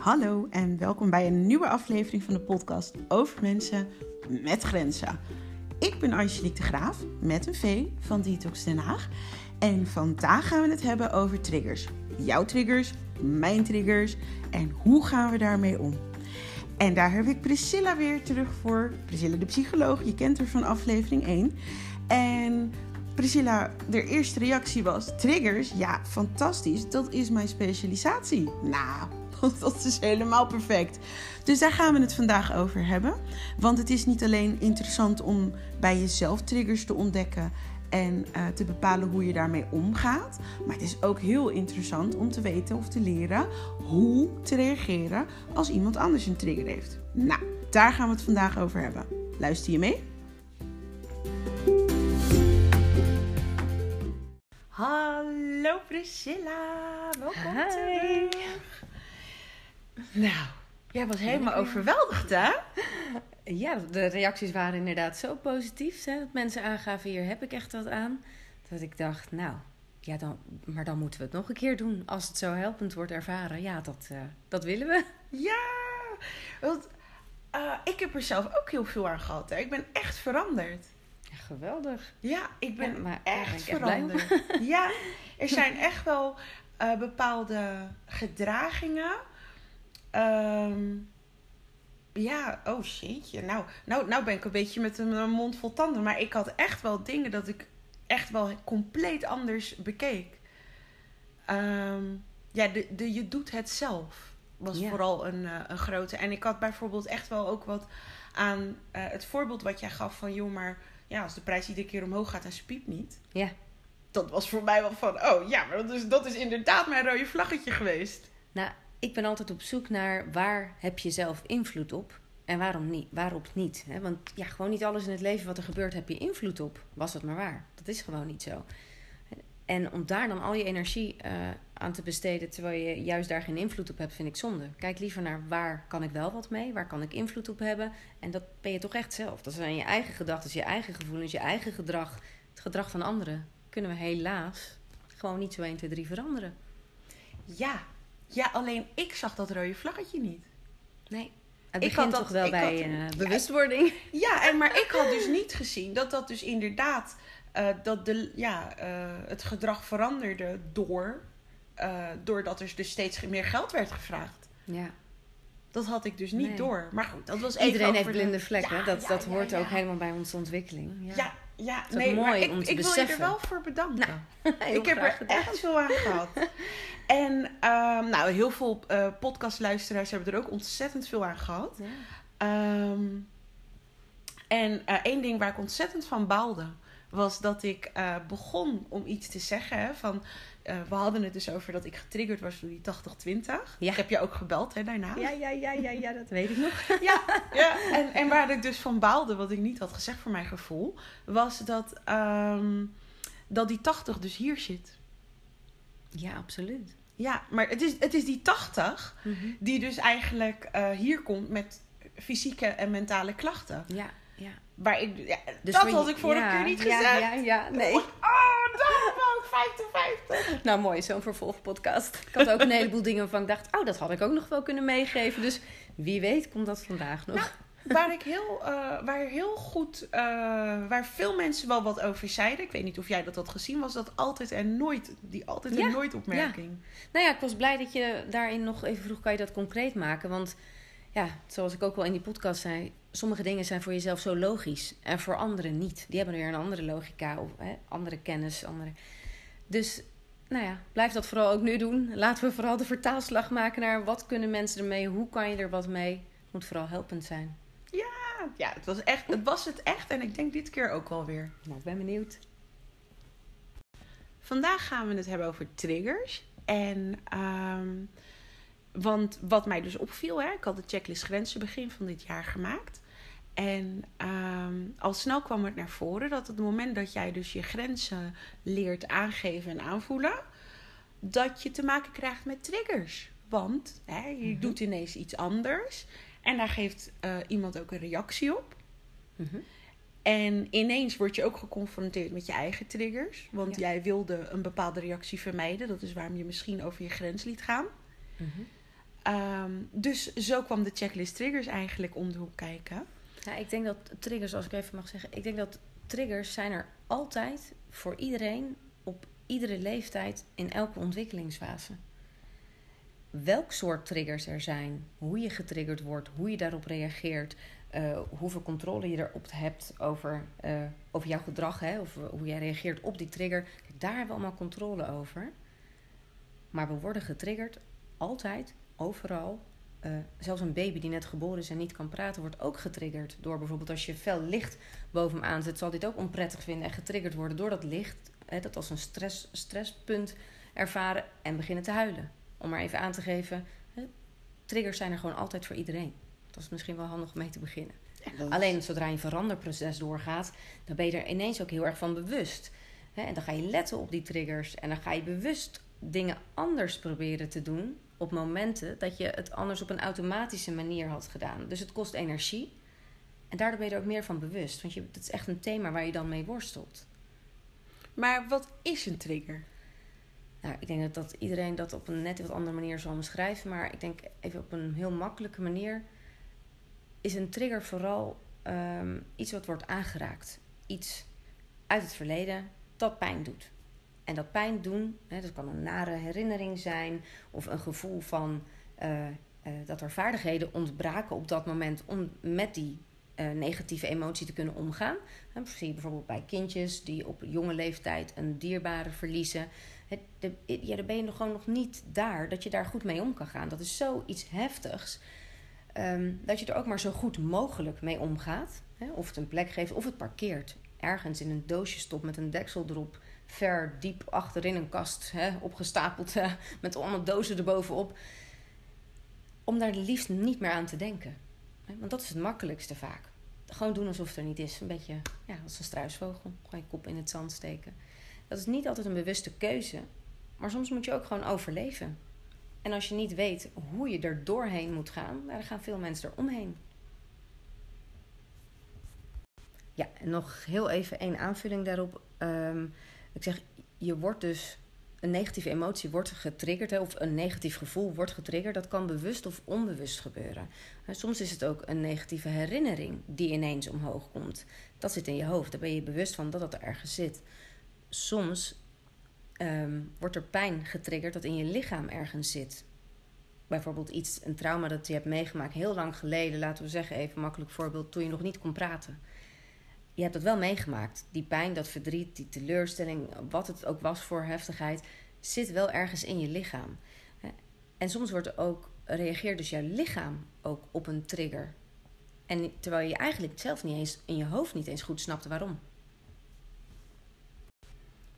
Hallo en welkom bij een nieuwe aflevering van de podcast over mensen met grenzen. Ik ben Angelique de Graaf met een V van Detox Den Haag. En vandaag gaan we het hebben over triggers. Jouw triggers, mijn triggers en hoe gaan we daarmee om? En daar heb ik Priscilla weer terug voor. Priscilla de psycholoog, je kent haar van aflevering 1. En Priscilla, de eerste reactie was: triggers? Ja, fantastisch. Dat is mijn specialisatie. Nou, dat is helemaal perfect. Dus daar gaan we het vandaag over hebben. Want het is niet alleen interessant om bij jezelf triggers te ontdekken en uh, te bepalen hoe je daarmee omgaat. Maar het is ook heel interessant om te weten of te leren hoe te reageren als iemand anders een trigger heeft. Nou, daar gaan we het vandaag over hebben. Luister je mee? Hallo Priscilla, welkom Hi. terug. Nou, jij was helemaal overweldigd hè? Ja, de reacties waren inderdaad zo positief. Hè, dat mensen aangaven, hier heb ik echt wat aan. Dat ik dacht, nou, ja, dan, maar dan moeten we het nog een keer doen. Als het zo helpend wordt ervaren. Ja, dat, eh, dat willen we. Ja, want eh, ik heb er zelf ook heel veel aan gehad. Hè. Ik ben echt veranderd. Ja, geweldig. Ja, ik ben Ja, maar ben echt veranderd. ja, er zijn echt wel eh, bepaalde gedragingen. Ehm, ja, oh shitje. Nou, nou, nou ben ik een beetje met een, mond vol tanden. Maar ik had echt wel dingen dat ik echt wel compleet anders bekeek. Ehm, ja, de, de, je doet het zelf was Ja. vooral een, eh, een grote. En ik had bijvoorbeeld echt wel ook wat aan eh, het voorbeeld wat jij gaf van... joh, maar ja, als de prijs iedere keer omhoog gaat en ze piept niet... Ja, Dat was voor mij wel van, oh ja, maar dat is, dat is inderdaad mijn rode vlaggetje geweest. nou, ik ben altijd op zoek naar waar heb je zelf invloed op en waarom niet, waarop niet. Hè? Want ja, gewoon niet alles in het leven wat er gebeurt heb je invloed op. Was het maar waar. Dat is gewoon niet zo. En om daar dan al je energie eh, aan te besteden terwijl je juist daar geen invloed op hebt, vind ik zonde. Kijk liever naar waar kan ik wel wat mee, waar kan ik invloed op hebben. En dat ben je toch echt zelf. Dat zijn je eigen gedachten, je eigen gevoelens, je eigen gedrag. Het gedrag van anderen kunnen we helaas gewoon niet zo 1, 2, 3 veranderen. Ja, ja, alleen ik zag dat rode vlaggetje niet. Nee. Het Ik had dat- toch wel bij had- eh, bewustwording. Ja, en, maar ik had dus niet gezien dat dat dus inderdaad, eh, dat de, ja, eh, het gedrag veranderde door, doordat er dus steeds meer geld werd gevraagd. Ja. Dat had ik dus niet Nee. door. Maar goed, dat was Iedereen heeft blinde vlekken. Ja, dat ja, dat hoort ook helemaal bij onze ontwikkeling. Ja, ja, nee, maar mooi ik, om te ik wil je er wel voor bedanken. Heel ik heb er gedaan. echt veel aan gehad. En ehm, nou, heel veel eh, podcastluisteraars hebben er ook ontzettend veel aan gehad. Ja. Ehm, en eh, één ding waar ik ontzettend van baalde, was dat ik eh, begon om iets te zeggen. Hè, van, eh, we hadden het dus over dat ik getriggerd was door die 80-20. Ja. Ik heb je ook gebeld hè, daarna. Ja, ja, ja, ja, ja, dat weet ik nog. Ja, ja. En, en waar ik dus van baalde, wat ik niet had gezegd voor mijn gevoel, was dat, ehm, dat die 80 dus hier zit. Ja, absoluut. Ja, maar het is, het is die 80 die dus eigenlijk eh, hier komt met fysieke en mentale klachten. Ja. Waar ik, ja, Dus dat had ik vorige ja, keer niet ja, gezegd. Ja, ja, nee. Oh, daarom ik 50-50. Nou, mooi, zo'n vervolgpodcast. Ik had ook een heleboel dingen waarvan ik dacht, oh, dat had ik ook nog wel kunnen meegeven. Dus wie weet komt dat vandaag nog. Nou, Waar ik heel, eh, waar heel goed, eh, waar veel mensen wel wat over zeiden. Ik weet niet of jij dat had gezien, was dat altijd en nooit, die altijd Ja, en nooit opmerking. Nou ja, ik was blij dat je daarin nog even vroeg, kan je dat concreet maken? Want ja, zoals ik ook wel in die podcast zei, sommige dingen zijn voor jezelf zo logisch en voor anderen niet. Die hebben weer een andere logica of hè, andere kennis. Andere... Dus nou ja, blijf dat vooral ook nu doen. Laten we vooral de vertaalslag maken naar wat kunnen mensen ermee, hoe kan je er wat mee. Moet vooral helpend zijn. Ja, ja het, was echt, het was het echt en ik denk dit keer ook wel weer. Nou, ik ben benieuwd. Vandaag gaan we het hebben over triggers. En, ehm, want wat mij dus opviel, hè, ik had de checklist grenzen begin van dit jaar gemaakt. En ehm, al snel kwam het naar voren dat op het moment dat jij dus je grenzen leert aangeven en aanvoelen, dat je te maken krijgt met triggers. Want hè, je Mhm. doet ineens iets anders en daar geeft eh, iemand ook een reactie op. Mhm. En ineens word je ook geconfronteerd met je eigen triggers. Want Ja. jij wilde een bepaalde reactie vermijden. Dat is waarom je misschien over je grens liet gaan. Mhm. Ehm, dus zo kwam de checklist triggers eigenlijk om de hoek kijken. Ja, ik denk dat triggers, als ik even mag zeggen, ik denk dat triggers zijn er altijd voor iedereen op iedere leeftijd in elke ontwikkelingsfase. Welk soort triggers er zijn, hoe je getriggerd wordt, hoe je daarop reageert, uh, hoeveel controle je erop hebt over, uh, over jouw gedrag, hè, of hoe jij reageert op die trigger, daar hebben we allemaal controle over. Maar we worden getriggerd altijd, overal. Uh, zelfs een baby die net geboren is en niet kan praten, wordt ook getriggerd. Door bijvoorbeeld als je fel licht boven hem aanzet, zal dit ook onprettig vinden en getriggerd worden door dat licht. Hè, dat als een stress, stresspunt ervaren en beginnen te huilen. Om maar even aan te geven, hè, triggers zijn er gewoon altijd voor iedereen. Dat is misschien wel handig om mee te beginnen. Alleen zodra je een veranderproces doorgaat, dan ben je er ineens ook heel erg van bewust. En dan ga je letten op die triggers en dan ga je bewust dingen anders proberen te doen op momenten dat je het anders op een automatische manier had gedaan. Dus het kost energie. En daardoor ben je er ook meer van bewust. Want je, het is echt een thema waar je dan mee worstelt. Maar wat is een trigger? Nou, ik denk dat, dat iedereen dat op een net wat andere manier zal beschrijven. Maar ik denk even op een heel makkelijke manier. Is een trigger vooral um, iets wat wordt aangeraakt. Iets uit het verleden dat pijn doet. En dat pijn doen, hè, dat kan een nare herinnering zijn of een gevoel van uh, uh, dat er vaardigheden ontbraken op dat moment om met die uh, negatieve emotie te kunnen omgaan. Dat zie je bijvoorbeeld bij kindjes die op jonge leeftijd een dierbare verliezen. Het, de, dan ben je nog gewoon nog niet daar dat je daar goed mee om kan gaan. Dat is zoiets heftigs. Um, dat je er ook maar zo goed mogelijk mee omgaat. Hè, of het een plek geeft of het parkeert. Ergens in een doosje stopt met een deksel erop ver diep achterin een kast hè, opgestapeld uh, met allemaal dozen erbovenop. Om daar liefst niet meer aan te denken. Want dat is het makkelijkste vaak. Gewoon doen alsof het er niet is. Een beetje ja, als een struisvogel. Gewoon je kop in het zand steken. Dat is niet altijd een bewuste keuze. Maar soms moet je ook gewoon overleven. En als je niet weet hoe je er doorheen moet gaan, dan gaan veel mensen er omheen. Ja, en nog heel even één aanvulling daarop. Um, ik zeg, je wordt dus een negatieve emotie wordt getriggerd, of een negatief gevoel wordt getriggerd. Dat kan bewust of onbewust gebeuren. Soms is het ook een negatieve herinnering die ineens omhoog komt. Dat zit in je hoofd, daar ben je bewust van dat dat er ergens zit. Soms um, wordt er pijn getriggerd dat in je lichaam ergens zit. Bijvoorbeeld iets, een trauma dat je hebt meegemaakt heel lang geleden, laten we zeggen, even makkelijk voorbeeld, toen je nog niet kon praten je hebt dat wel meegemaakt. Die pijn, dat verdriet, die teleurstelling, wat het ook was voor heftigheid, zit wel ergens in je lichaam. En soms wordt er ook, reageert dus jouw lichaam ook op een trigger. En terwijl je eigenlijk zelf niet eens in je hoofd niet eens goed snapte waarom.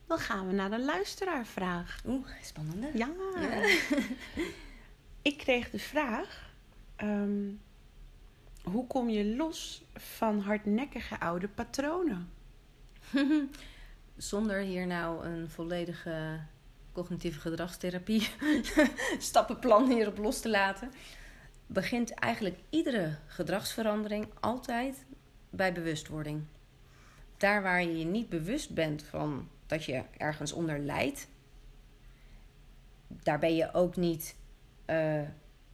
Dan gaan we naar de luisteraarvraag. Oeh, spannende. Ja. Ik kreeg de vraag: um, hoe kom je los van hardnekkige oude patronen? Zonder hier nou een volledige cognitieve gedragstherapie stappenplan hierop los te laten, begint eigenlijk iedere gedragsverandering altijd bij bewustwording. Daar waar je je niet bewust bent van dat je ergens onder lijdt, daar ben je ook niet uh,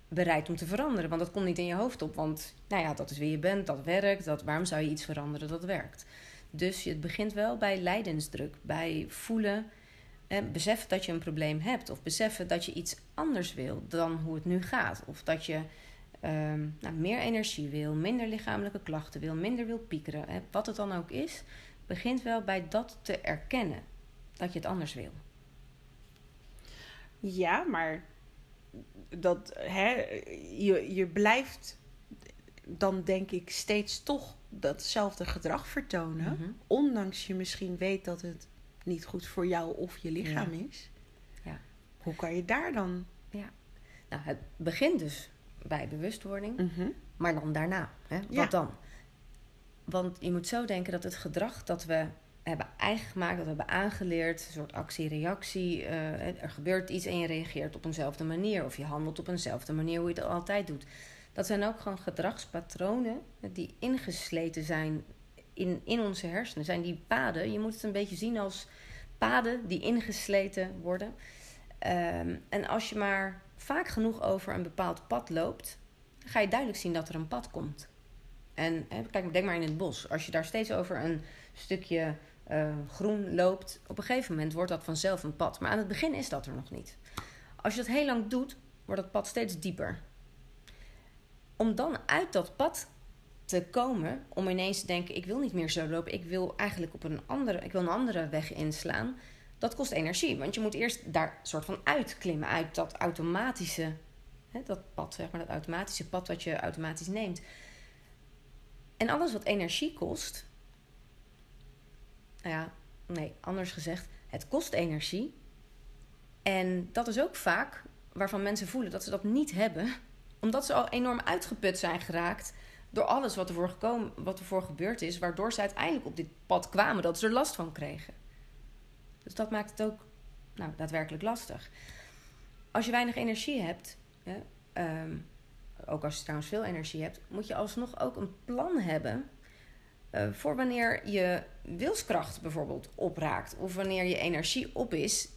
bereid om te veranderen. Want dat komt niet in je hoofd op. Want nou ja, dat is wie je bent, dat werkt. Dat, waarom zou je iets veranderen dat werkt? Dus het begint wel bij lijdensdruk, bij voelen, eh, beseffen dat je een probleem hebt. Of beseffen dat je iets anders wil dan hoe het nu gaat. Of dat je ehm, nou, meer energie wil, minder lichamelijke klachten wil, minder wil piekeren. Wat het dan ook is, begint wel bij dat te erkennen. Dat je het anders wil. Ja, maar dat hè, je, je blijft dan denk ik steeds toch datzelfde gedrag vertonen. Mhm. Ondanks je misschien weet dat het niet goed voor jou of je lichaam is. Ja. Hoe kan je daar dan? Ja. Nou, het begint dus bij bewustwording, mhm. maar dan daarna. Hè? Wat dan? Want je moet zo denken dat het gedrag dat we hebben eigen gemaakt, dat hebben aangeleerd, een soort actie-reactie. Uh, er gebeurt iets en je reageert op eenzelfde manier. Of je handelt op eenzelfde manier hoe je het altijd doet. Dat zijn ook gewoon gedragspatronen die ingesleten zijn in, in onze hersenen. Zijn die paden, je moet het een beetje zien als paden die ingesleten worden. Um, en als je maar vaak genoeg over een bepaald pad loopt, ga je duidelijk zien dat er een pad komt. En kijk, denk maar in het bos. Als je daar steeds over een stukje uh, groen loopt, op een gegeven moment wordt dat vanzelf een pad. Maar aan het begin is dat er nog niet. Als je dat heel lang doet, wordt dat pad steeds dieper. Om dan uit dat pad te komen, om ineens te denken: ik wil niet meer zo lopen, ik wil eigenlijk op een andere, ik wil een andere weg inslaan. Dat kost energie, want je moet eerst daar soort van uitklimmen uit dat automatische, hè, dat pad, zeg maar, dat automatische pad wat je automatisch neemt. En alles wat energie kost, nou ja, nee, anders gezegd, het kost energie. En dat is ook vaak waarvan mensen voelen dat ze dat niet hebben, omdat ze al enorm uitgeput zijn geraakt door alles wat ervoor, gekomen, wat gebeurd is, waardoor ze uiteindelijk op dit pad kwamen dat ze er last van kregen. Dus dat maakt het ook nou, daadwerkelijk lastig. Als je weinig energie hebt, ehm, ook als je trouwens veel energie hebt, moet je alsnog ook een plan hebben uh, voor wanneer je wilskracht bijvoorbeeld opraakt of wanneer je energie op is,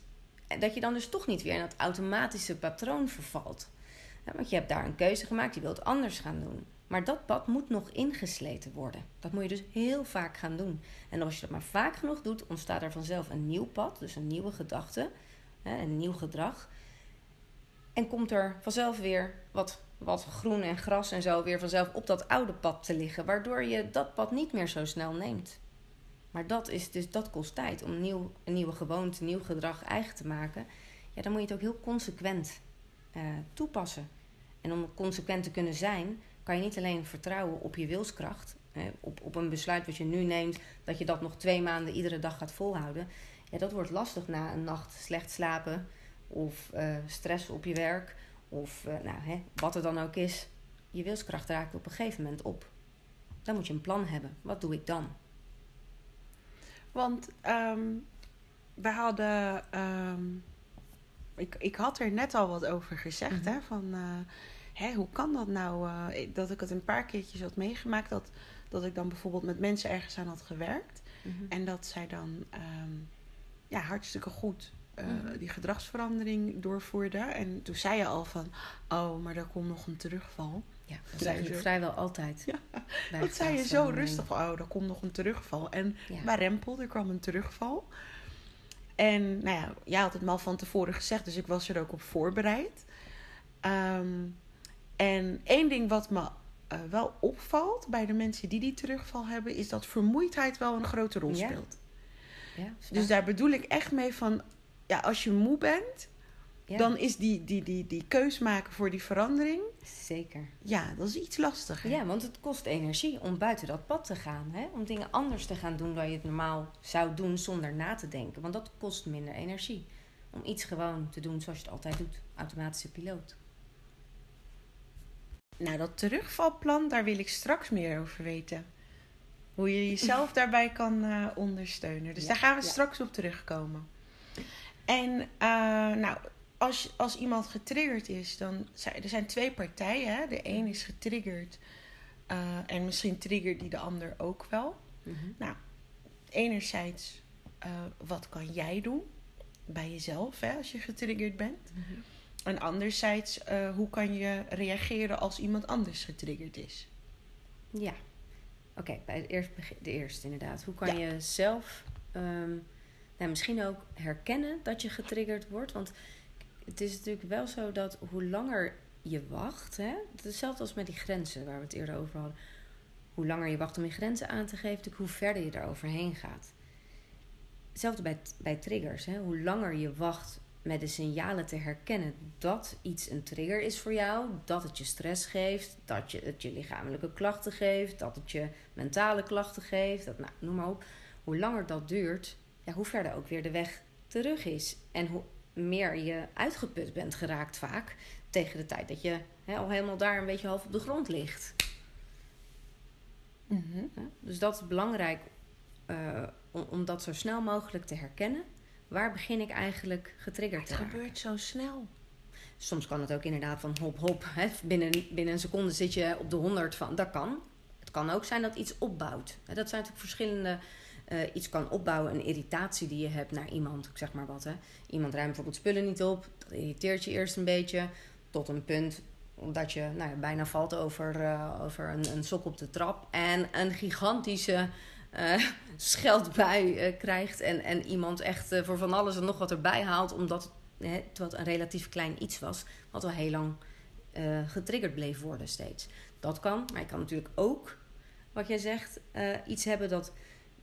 dat je dan dus toch niet weer in dat automatische patroon vervalt. Want je hebt daar een keuze gemaakt, je wilt anders gaan doen. Maar dat pad moet nog ingesleten worden. Dat moet je dus heel vaak gaan doen. En als je dat maar vaak genoeg doet, ontstaat er vanzelf een nieuw pad, dus een nieuwe gedachte, een nieuw gedrag. En komt er vanzelf weer wat wat groen en gras en zo weer vanzelf op dat oude pad te liggen, waardoor je dat pad niet meer zo snel neemt. Maar dat, is dus, dat kost tijd om nieuw, een nieuwe gewoonte, nieuw gedrag eigen te maken. Ja, dan moet je het ook heel consequent uh, toepassen. En om consequent te kunnen zijn, kan je niet alleen vertrouwen op je wilskracht, op, op een besluit wat je nu neemt, dat je dat nog twee maanden iedere dag gaat volhouden. Ja, dat wordt lastig na een nacht slecht slapen of uh, stress op je werk of nou, hè, wat er dan ook is, je wilskracht raakt op een gegeven moment op. Dan moet je een plan hebben. Wat doe ik dan? Want um, we hadden. Um, ik, ik had er net al wat over gezegd. Mm -hmm. hè, van, uh, hè, hoe kan dat nou? Uh, dat ik het een paar keertjes had meegemaakt. Dat, dat ik dan bijvoorbeeld met mensen ergens aan had gewerkt. Mm -hmm. En dat zij dan um, ja, hartstikke goed uh, die gedragsverandering doorvoerde. En toen zei je al van, oh, maar daar komt nog een terugval. Ja, dat zei je vrijwel altijd. Ja, dat zei je zo rustig van, oh, daar komt nog een terugval. En ja. bij Rempel, er kwam een terugval. En nou ja, jij had het me al van tevoren gezegd, dus ik was er ook op voorbereid. Um, en één ding wat me uh, wel opvalt bij de mensen die die terugval hebben, is dat vermoeidheid wel een grote rol speelt. Ja. Ja, dus daar bedoel ik echt mee van ja, als je moe bent, ja. dan is die, die, die, die keus maken voor die verandering. Zeker. Ja, dat is iets lastiger. Ja, want het kost energie om buiten dat pad te gaan. Hè? Om dingen anders te gaan doen dan je het normaal zou doen zonder na te denken. Want dat kost minder energie. Om iets gewoon te doen zoals je het altijd doet. Automatische piloot. Nou, dat terugvalplan, daar wil ik straks meer over weten. Hoe je jezelf daarbij kan uh, ondersteunen. Dus ja, daar gaan we ja. straks op terugkomen. En uh, nou, als, als iemand getriggerd is, dan zijn er zijn twee partijen. Hè? De een is getriggerd uh, en misschien triggert die de ander ook wel. Mm-hmm. Nou, enerzijds, uh, wat kan jij doen bij jezelf hè, als je getriggerd bent? Mm-hmm. En anderzijds, hoe kan je reageren als iemand anders getriggerd is? Ja, oké, okay, eerst, de eerste inderdaad. Hoe kan ja. je zelf um, nou, misschien ook herkennen dat je getriggerd wordt. Want het is natuurlijk wel zo dat hoe langer je wacht, hè, hetzelfde als met die grenzen waar we het eerder over hadden. Hoe langer je wacht om je grenzen aan te geven, hoe verder je er overheen gaat. Hetzelfde bij, bij triggers. Hè. Hoe langer je wacht met de signalen te herkennen dat iets een trigger is voor jou, dat het je stress geeft, dat je, het je lichamelijke klachten geeft, dat het je mentale klachten geeft, dat, nou, noem maar op. Hoe langer dat duurt, ja, hoe verder ook weer de weg terug is. En hoe meer je uitgeput bent geraakt vaak tegen de tijd dat je hè, al helemaal daar een beetje half op de grond ligt. Ja, dus dat is belangrijk uh, om, om, dat zo snel mogelijk te herkennen. Waar begin ik eigenlijk getriggerd te Het gebeurt zo snel. Soms kan het ook inderdaad van hop hop. Hè, binnen, binnen een seconde zit je op de 100 van. Dat kan. Het kan ook zijn dat iets opbouwt. Dat zijn natuurlijk verschillende uh, iets kan opbouwen, een irritatie die je hebt naar iemand, ik zeg maar wat. Hè. Iemand ruimt bijvoorbeeld spullen niet op, dat irriteert je eerst een beetje. Tot een punt dat je nou ja, bijna valt over, eh, over een, een sok op de trap. En een gigantische uh, scheldbui krijgt. En, en iemand echt voor van alles en nog wat erbij haalt. Omdat hè, het een relatief klein iets was. Wat al heel lang getriggerd bleef worden steeds. Dat kan. Maar je kan natuurlijk ook, wat jij zegt, iets hebben dat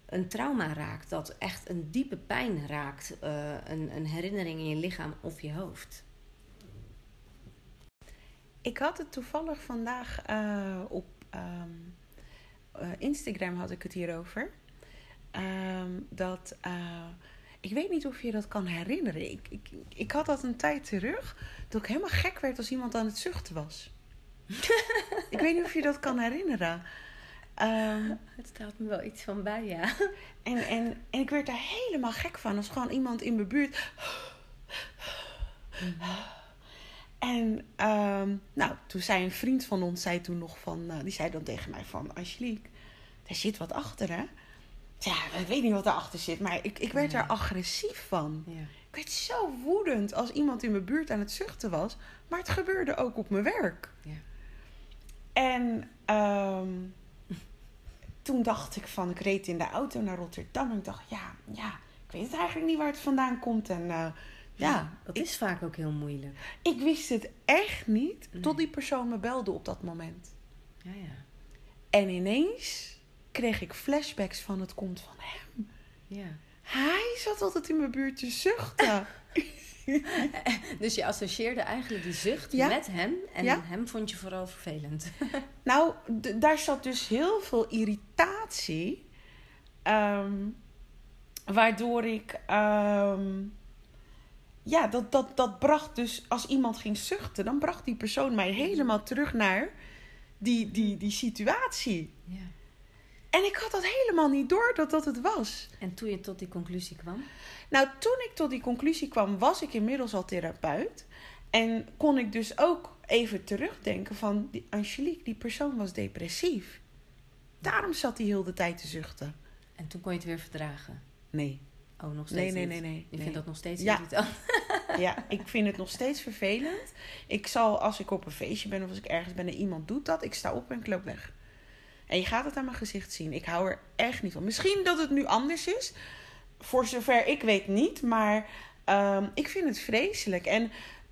een trauma raakt. Dat echt een diepe pijn raakt. een, een herinnering in je lichaam of je hoofd. Ik had het toevallig vandaag uh, op um, uh, Instagram had ik het hierover. Um, dat uh, ik weet niet of je dat kan herinneren. Ik, ik, ik had dat een tijd terug. Dat ik helemaal gek werd als iemand aan het zuchten was. ik weet niet of je dat kan herinneren. Um, het staat me wel iets van bij, ja. En, en, en ik werd daar helemaal gek van. Als gewoon iemand in mijn buurt. En um, nou, toen zei een vriend van ons, zei toen nog van, uh, die zei dan tegen mij van, Angelique, er zit wat achter hè. Ja, ik weet niet wat erachter zit, maar ik, ik werd ja. er agressief van. Ja. Ik werd zo woedend als iemand in mijn buurt aan het zuchten was. Maar het gebeurde ook op mijn werk. Ja. En um, toen dacht ik van, ik reed in de auto naar Rotterdam. En ik dacht, ja, ja, ik weet het eigenlijk niet waar het vandaan komt. En uh, ja, dat is vaak ook heel moeilijk. Ik wist het echt niet nee. tot die persoon me belde op dat moment. Ja, ja. En ineens kreeg ik flashbacks van het komt van hem. Ja. Hij zat altijd in mijn buurt te zuchten. dus je associeerde eigenlijk die zucht ja. met hem en ja. hem vond je vooral vervelend. nou, daar zat dus heel veel irritatie. Um, waardoor ik. Um, ja, dat, dat, dat bracht dus, als iemand ging zuchten, dan bracht die persoon mij helemaal terug naar die, die, die situatie. Ja. En ik had dat helemaal niet door dat dat het was. En toen je tot die conclusie kwam? Nou, toen ik tot die conclusie kwam, was ik inmiddels al therapeut. En kon ik dus ook even terugdenken van, die Angelique, die persoon was depressief. Daarom zat hij heel de tijd te zuchten. En toen kon je het weer verdragen? Nee. Oh, nog steeds Nee, nee, nee. nee je nee. vindt dat nog steeds ja. irritant? ja, ik vind het nog steeds vervelend. Ik zal, als ik op een feestje ben of als ik ergens ben en iemand doet dat, ik sta op en ik loop weg. En je gaat het aan mijn gezicht zien. Ik hou er echt niet van. Misschien dat het nu anders is. Voor zover ik weet niet. Maar um, ik vind het vreselijk. En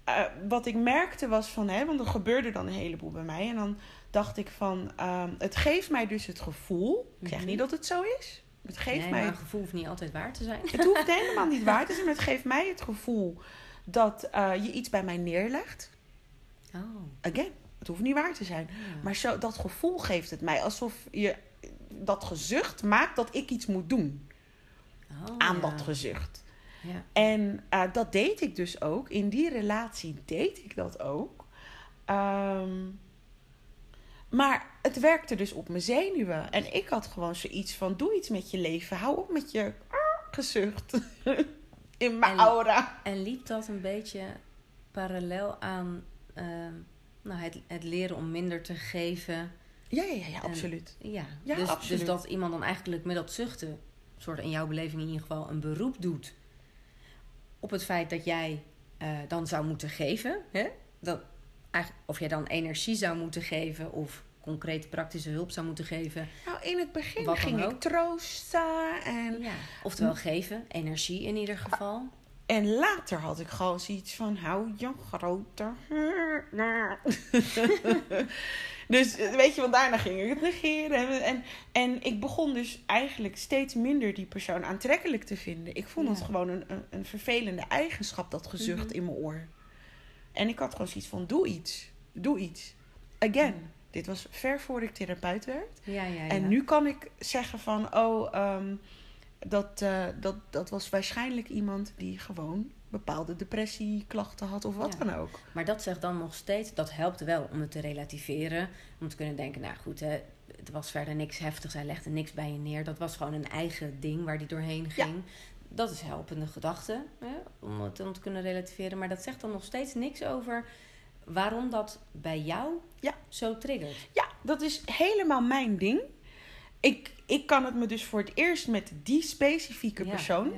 uh, wat ik merkte was van... Hè, want er gebeurde dan een heleboel bij mij. En dan dacht ik van... Um, het geeft mij dus het gevoel... Ik zeg niet dat het zo is. Het geeft nee, mij... maar een gevoel hoeft niet altijd waar te zijn. Het hoeft helemaal niet waar te zijn. Maar het geeft mij het gevoel... dat uh, je iets bij mij neerlegt. Oh. Again. Het hoeft niet waar te zijn. Ja. Maar zo, dat gevoel geeft het mij. Alsof je dat gezucht maakt dat ik iets moet doen. Oh, aan dat gezucht. Ja. En uh, dat deed ik dus ook. In die relatie deed ik dat ook. Um, maar het werkte dus op mijn zenuwen. En ik had gewoon zoiets van: doe iets met je leven. Hou op met je gezucht. In mijn En- aura. En liep dat een beetje parallel aan ehm, nou, het, het leren om minder te geven? Ja, ja, ja, En- absoluut. Ja, Ja, dus, absoluut. dus dat iemand dan eigenlijk met dat zuchten, soort in jouw beleving in ieder geval, een beroep doet op het feit dat jij eh, dan zou moeten geven. Hè? Dat, of jij dan energie zou moeten geven of concrete praktische hulp zou moeten geven. Nou, in het begin ging ook. ik troosten. En, Ja. Oftewel geven, energie in ieder geval. en later had ik gewoon zoiets van: hou je grote. dus eh, weet je, want daarna ging ik het negeren. En, en, en ik begon dus eigenlijk steeds minder die persoon aantrekkelijk te vinden. Ik vond het Ja. gewoon een, een, een vervelende eigenschap, dat gezucht Mhm. in mijn oor. En ik had gewoon zoiets van: doe iets. Doe iets. Again. Ja. Dit was ver voor ik therapeut werd. Ja, ja, ja. En nu kan ik zeggen van, oh, ehm, dat, eh, dat, dat was waarschijnlijk iemand die gewoon bepaalde depressieklachten had of wat Ja. dan ook. Maar dat zegt dan nog steeds, dat helpt wel om het te relativeren. Om te kunnen denken, nou goed, hè, het was verder niks heftigs. Hij legde niks bij je neer. Dat was gewoon een eigen ding waar hij doorheen ging. Dat is helpende gedachte, hè, om het dan te kunnen relativeren. Maar dat zegt dan nog steeds niks over waarom dat bij jou Ja. zo triggert. Ja, dat is helemaal mijn ding. Ik, ik kan het me dus voor het eerst met die specifieke persoon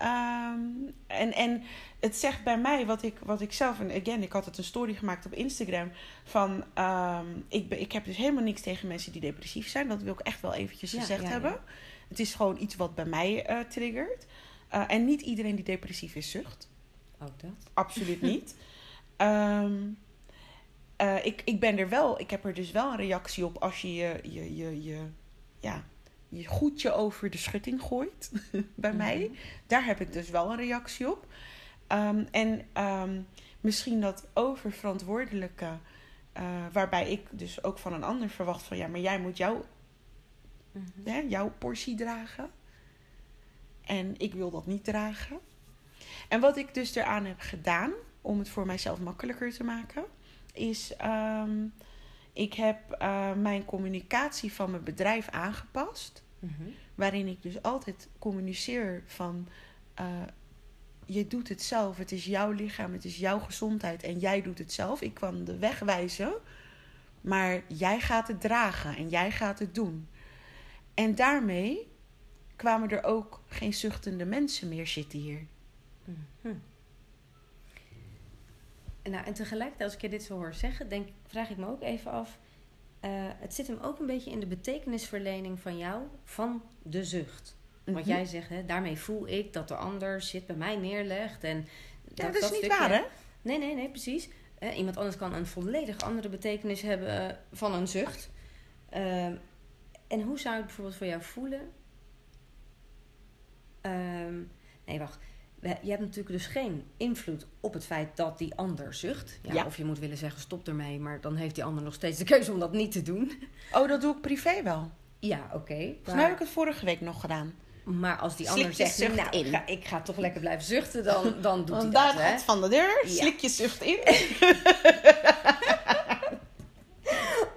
Ehm, en, en het zegt bij mij wat ik, wat ik zelf, en again, ik had het een story gemaakt op Instagram. Van ehm, ik, ik heb dus helemaal niks tegen mensen die depressief zijn. Dat wil ik echt wel eventjes Ja, gezegd ja, ja. hebben. Het is gewoon iets wat bij mij eh, triggert. Eh, en niet iedereen die depressief is, zucht. Ook dat. Absoluut niet. Ehm, eh, ik, ik ben er wel, ik heb er dus wel een reactie op als je je, je, je, je, ja, je goedje over de schutting gooit bij mij. Mhm. Daar heb ik dus wel een reactie op. Ehm, en ehm, misschien dat oververantwoordelijke, eh, waarbij ik dus ook van een ander verwacht van ja, maar jij moet jouw, Mhm. hè, jouw portie dragen. En ik wil dat niet dragen. En wat ik dus eraan heb gedaan, om het voor mijzelf makkelijker te maken, is ehm, ik heb eh, mijn communicatie van mijn bedrijf aangepast. Mhm. Waarin ik dus altijd communiceer van eh, je doet het zelf. Het is jouw lichaam, het is jouw gezondheid en jij doet het zelf. Ik kan de weg wijzen, maar jij gaat het dragen en jij gaat het doen. En daarmee kwamen er ook geen zuchtende mensen meer zitten hier. Mhm. Nou, en tegelijkertijd, als ik je dit zo hoor zeggen, denk, vraag ik me ook even af. eh, het zit hem ook een beetje in de betekenisverlening van jou, van de zucht. Want Mhm. jij zegt, hè, daarmee voel ik dat de ander shit bij mij neerlegt. En Ja, dat, is niet stukje- waar, hè? Nee, nee, nee, precies. Eh, iemand anders kan een volledig andere betekenis hebben van een zucht. Ehm, en hoe zou het bijvoorbeeld voor jou voelen? Ehm, nee, wacht. Je hebt natuurlijk dus geen invloed op het feit dat die ander zucht. Ja, Ja. Of je moet willen zeggen stop ermee, maar dan heeft die ander nog steeds de keuze om dat niet te doen. Oh, dat doe ik privé wel. Ja, oké. Volgens mij maar- heb ik het vorige week nog gedaan. Maar als die ander zegt, zucht nou, in. ik ga, ik ga toch lekker blijven zuchten, dan, dan doet hij dat, daar gaat van de deur, Ja. slik je zucht in.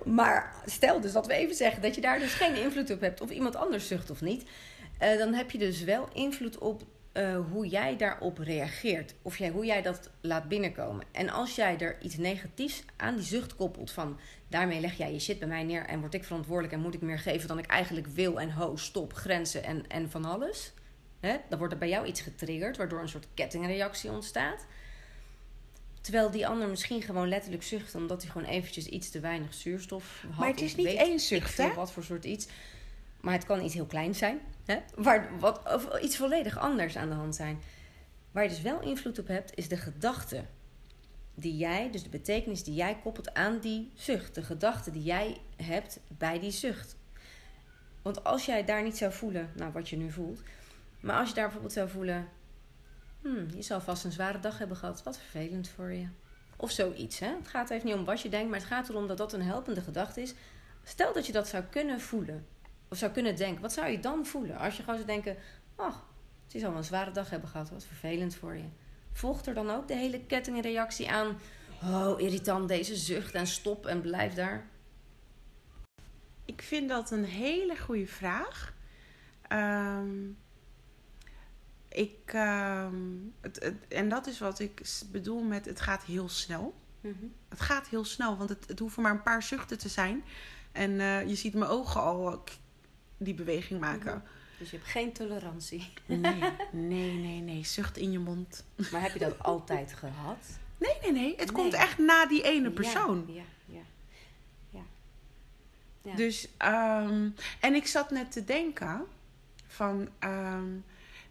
Maar stel dus dat we even zeggen dat je daar dus geen invloed op hebt, of iemand anders zucht of niet, eh, dan heb je dus wel invloed op eh, hoe jij daarop reageert. Of jij, hoe jij dat laat binnenkomen. En als jij er iets negatiefs aan die zucht koppelt van daarmee leg jij je shit bij mij neer en word ik verantwoordelijk en moet ik meer geven dan ik eigenlijk wil en ho, stop, grenzen en, en van alles. Hè? Dan wordt er bij jou iets getriggerd, waardoor een soort kettingreactie ontstaat. Terwijl die ander misschien gewoon letterlijk zucht omdat hij gewoon eventjes iets te weinig zuurstof had. Maar het is niet één zucht, hè? Wat voor soort iets. Maar het kan iets heel kleins zijn. Hè? Waar, wat, iets volledig anders aan de hand zijn. Waar je dus wel invloed op hebt, is de gedachte die jij, dus de betekenis die jij koppelt aan die zucht. De gedachte die jij hebt bij die zucht. Want als jij daar niet zou voelen, nou wat je nu voelt. Maar als je daar bijvoorbeeld zou voelen, hmm, je zal vast een zware dag hebben gehad. Wat vervelend voor je. Of zoiets. Hè? Het gaat even niet om wat je denkt, maar het gaat erom dat dat een helpende gedachte is. Stel dat je dat zou kunnen voelen. Of zou kunnen denken. Wat zou je dan voelen? Als je gewoon zou denken, ach, je zal wel een zware dag hebben gehad. Wat vervelend voor je. Volgt er dan ook de hele kettingreactie aan? Oh, irritant deze zucht en stop en blijf daar. Ik vind dat een hele goede vraag. Ehm, ik, ehm, het, het- en dat is wat ik bedoel met het gaat heel snel. Mhm. Het gaat heel snel, want het, het hoeven maar een paar zuchten te zijn. En eh, je ziet mijn ogen al die beweging maken. Dus je hebt geen tolerantie. Nee, nee, nee, nee. Zucht in je mond. Maar heb je dat altijd gehad? Nee, nee, nee. Het Nee. komt echt na die ene persoon. Ja, ja, ja. Ja. Dus, ehm, en ik zat net te denken van, ehm,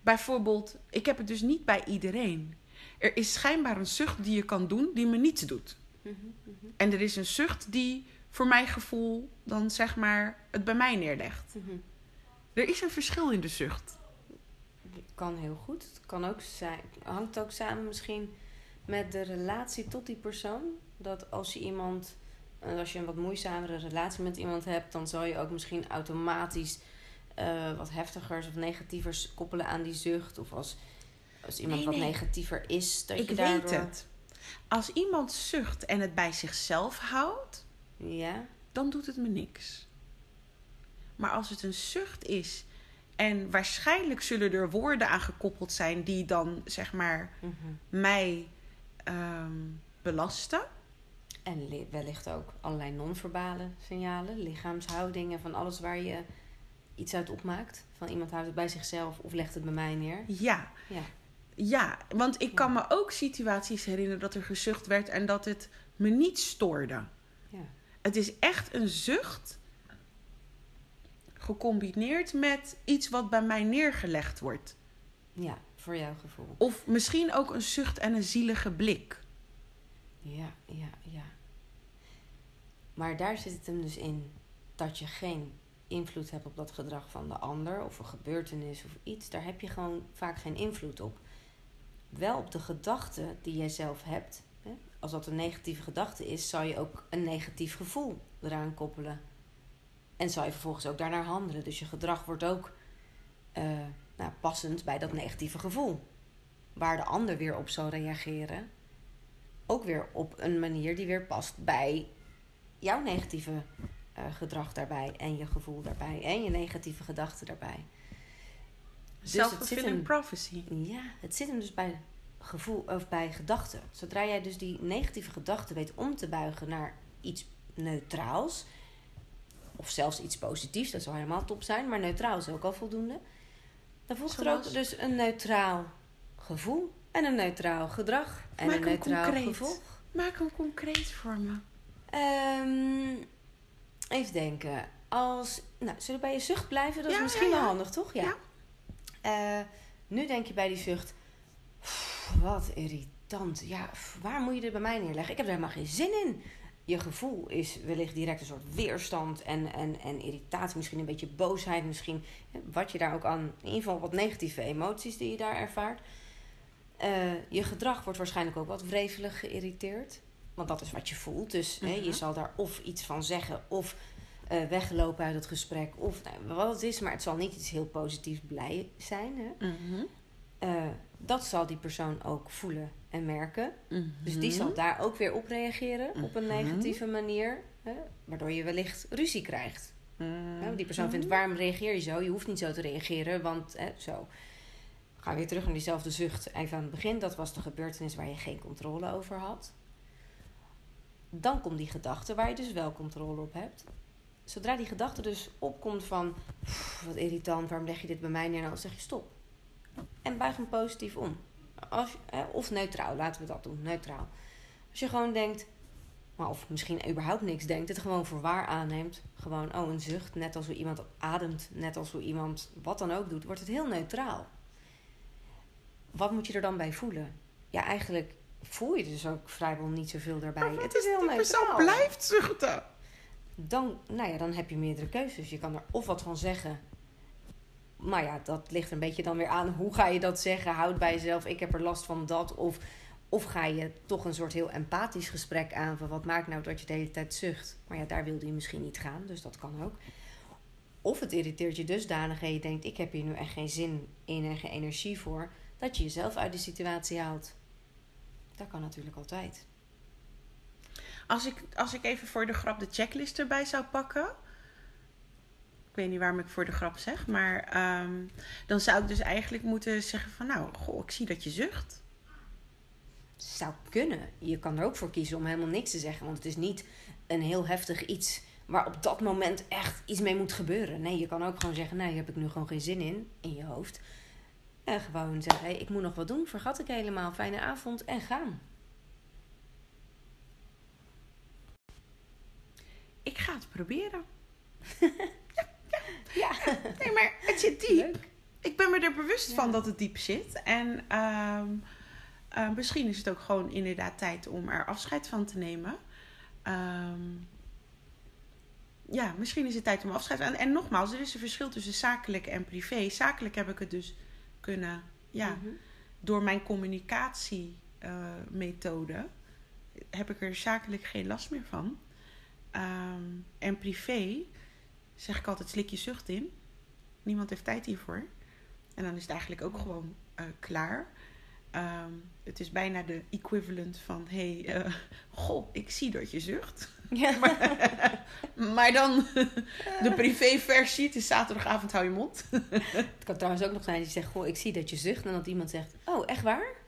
bijvoorbeeld, ik heb het dus niet bij iedereen. Er is schijnbaar een zucht die je kan doen die me niets doet. Mhm, mhm, En er is een zucht die voor mijn gevoel dan zeg maar het bij mij neerlegt. mhm. Er is een verschil in de zucht. Kan heel goed. Het kan ook zijn, hangt ook samen misschien met de relatie tot die persoon. Dat als je iemand, eh, als je een wat moeizamere relatie met iemand hebt, dan zal je ook misschien automatisch eh, wat heftigers of negatievers koppelen aan die zucht. Of als, als iemand Nee, wat negatiever is, dat ik je daardoor... weet het. Als iemand zucht en het bij zichzelf houdt, Ja, dan doet het me niks. Maar als het een zucht is en waarschijnlijk zullen er woorden aan gekoppeld zijn die dan zeg maar mhm. mij ehm, belasten. En li- wellicht ook allerlei non-verbale signalen, lichaamshoudingen, van alles waar je iets uit opmaakt Van iemand houdt het bij zichzelf of legt het bij mij neer. Ja. Ja. Ja, want ik kan me ook situaties herinneren dat er gezucht werd en dat het me niet stoorde. Het is echt een zucht gecombineerd met iets wat bij mij neergelegd wordt. ja, voor jouw gevoel. Of misschien ook een zucht en een zielige blik. Ja, ja, ja. Maar daar zit het hem dus in dat je geen invloed hebt op dat gedrag van de ander of een gebeurtenis of iets. Daar heb je gewoon vaak geen invloed op. Wel op de gedachte die jij zelf hebt. Als dat een negatieve gedachte is, zou je ook een negatief gevoel eraan koppelen. En zou je vervolgens ook daarnaar handelen. Dus je gedrag wordt ook eh, nou, passend bij dat negatieve gevoel. Waar de ander weer op zou reageren. Ook weer op een manier die weer past bij jouw negatieve eh, gedrag daarbij. En je gevoel daarbij. En je negatieve gedachten daarbij. Dus het zit Self-fulfilling prophecy. Ja, het zit hem dus bij gevoel of bij gedachten. Zodra jij dus die negatieve gedachten weet om te buigen naar iets neutraals, of zelfs iets positiefs, dat zou helemaal top zijn, maar neutraal is ook al voldoende. Dan volgt er ook dus een neutraal gevoel en een neutraal gedrag en Maak een neutraal concreet. gevolg. Maak hem concreet voor me. Ehm, even denken. Als, nou, zullen we bij je zucht blijven? Dat is misschien ja, wel handig, toch? Ja. Ja. Eh, nu denk je bij die zucht... "Pff, Wat irritant. Ja, pff, waar moet je dit bij mij neerleggen? Ik heb er helemaal geen zin in. Je gevoel is wellicht direct een soort weerstand en, en, en irritatie. Misschien een beetje boosheid. Misschien wat je daar ook aan... In ieder geval wat negatieve emoties die je daar ervaart. Eh, je gedrag wordt waarschijnlijk ook wat wrevelig geïrriteerd. Want dat is wat je voelt. Dus hè, Mhm. je zal daar of iets van zeggen... of eh, weglopen uit het gesprek. Of nou, wat het is. Maar het zal niet iets heel positiefs blij zijn. Hè? Mhm. Dat zal die persoon ook voelen en merken. Dus die Mhm. zal daar ook weer op reageren op een Mhm. negatieve manier. Hè? Waardoor je wellicht ruzie krijgt. Mhm. die persoon vindt, waarom reageer je zo? Je hoeft niet zo te reageren, want hè, zo. Ga weer terug naar diezelfde zucht even aan het begin. Dat was de gebeurtenis waar je geen controle over had. Dan komt die gedachte waar je dus wel controle op hebt. Zodra die gedachte dus opkomt van... "Pff, Wat irritant, waarom leg je dit bij mij neer? Dan zeg je stop. En buig hem positief om. Als, hè, of neutraal, laten we dat doen. Neutraal. Als je gewoon denkt... Maar of misschien überhaupt niks denkt. Het gewoon voor waar aanneemt. Gewoon, oh, een zucht. Net als hoe iemand ademt. Net als hoe iemand wat dan ook doet. Wordt het heel neutraal. Wat moet je er dan bij voelen? Ja, eigenlijk voel je dus ook vrijwel niet zoveel daarbij. Maar het is heel persoon neutraal. blijft zuchten. Dan, nou ja, dan heb je meerdere keuzes. Je kan er of wat van zeggen. Maar ja, dat ligt een beetje dan weer aan. Hoe ga je dat zeggen? Houd bij jezelf. Ik heb er last van dat. Of, of ga je toch een soort heel empathisch gesprek aan. Van wat maakt nou dat je de hele tijd zucht? Maar ja, daar wilde je misschien niet gaan. Dus dat kan ook. Of het irriteert je dusdanig en je denkt... ik heb hier nu echt geen zin in en geen energie voor... dat je jezelf uit de situatie haalt. Dat kan natuurlijk altijd. Als ik, als ik even voor de grap de checklist erbij zou pakken. Ik weet niet waarom ik voor de grap zeg. Maar ehm, dan zou ik dus eigenlijk moeten zeggen van... Nou, goh, ik zie dat je zucht. Zou kunnen. Je kan er ook voor kiezen om helemaal niks te zeggen. Want het is niet een heel heftig iets waar op dat moment echt iets mee moet gebeuren. Nee, je kan ook gewoon zeggen, nou, hier heb ik nu gewoon geen zin in, in je hoofd. En gewoon zeggen, hey, ik moet nog wat doen, vergat ik helemaal, fijne avond en gaan. Ik ga het proberen. Ja, Nee, maar het zit diep. leuk. Ik ben me er bewust Ja. van dat het diep zit. En ehm, eh, misschien is het ook gewoon inderdaad tijd om er afscheid van te nemen. Ehm, ja, misschien is het tijd om afscheid te nemen. En nogmaals, er is een verschil tussen zakelijk en privé. Zakelijk heb ik het dus kunnen, ja, Mhm. door mijn communicatiemethode heb ik er zakelijk geen last meer van. Ehm, en privé zeg ik altijd slik je zucht in. Niemand heeft tijd hiervoor. En dan is het eigenlijk ook gewoon eh, klaar. Ehm, het is bijna de equivalent van: hey, eh, goh, ik zie dat je zucht. Ja. Maar dan de privéversie. Het is zaterdagavond, hou je mond. Het kan trouwens ook nog zijn dat je zegt, goh, ik zie dat je zucht. En dat iemand zegt, oh, echt waar?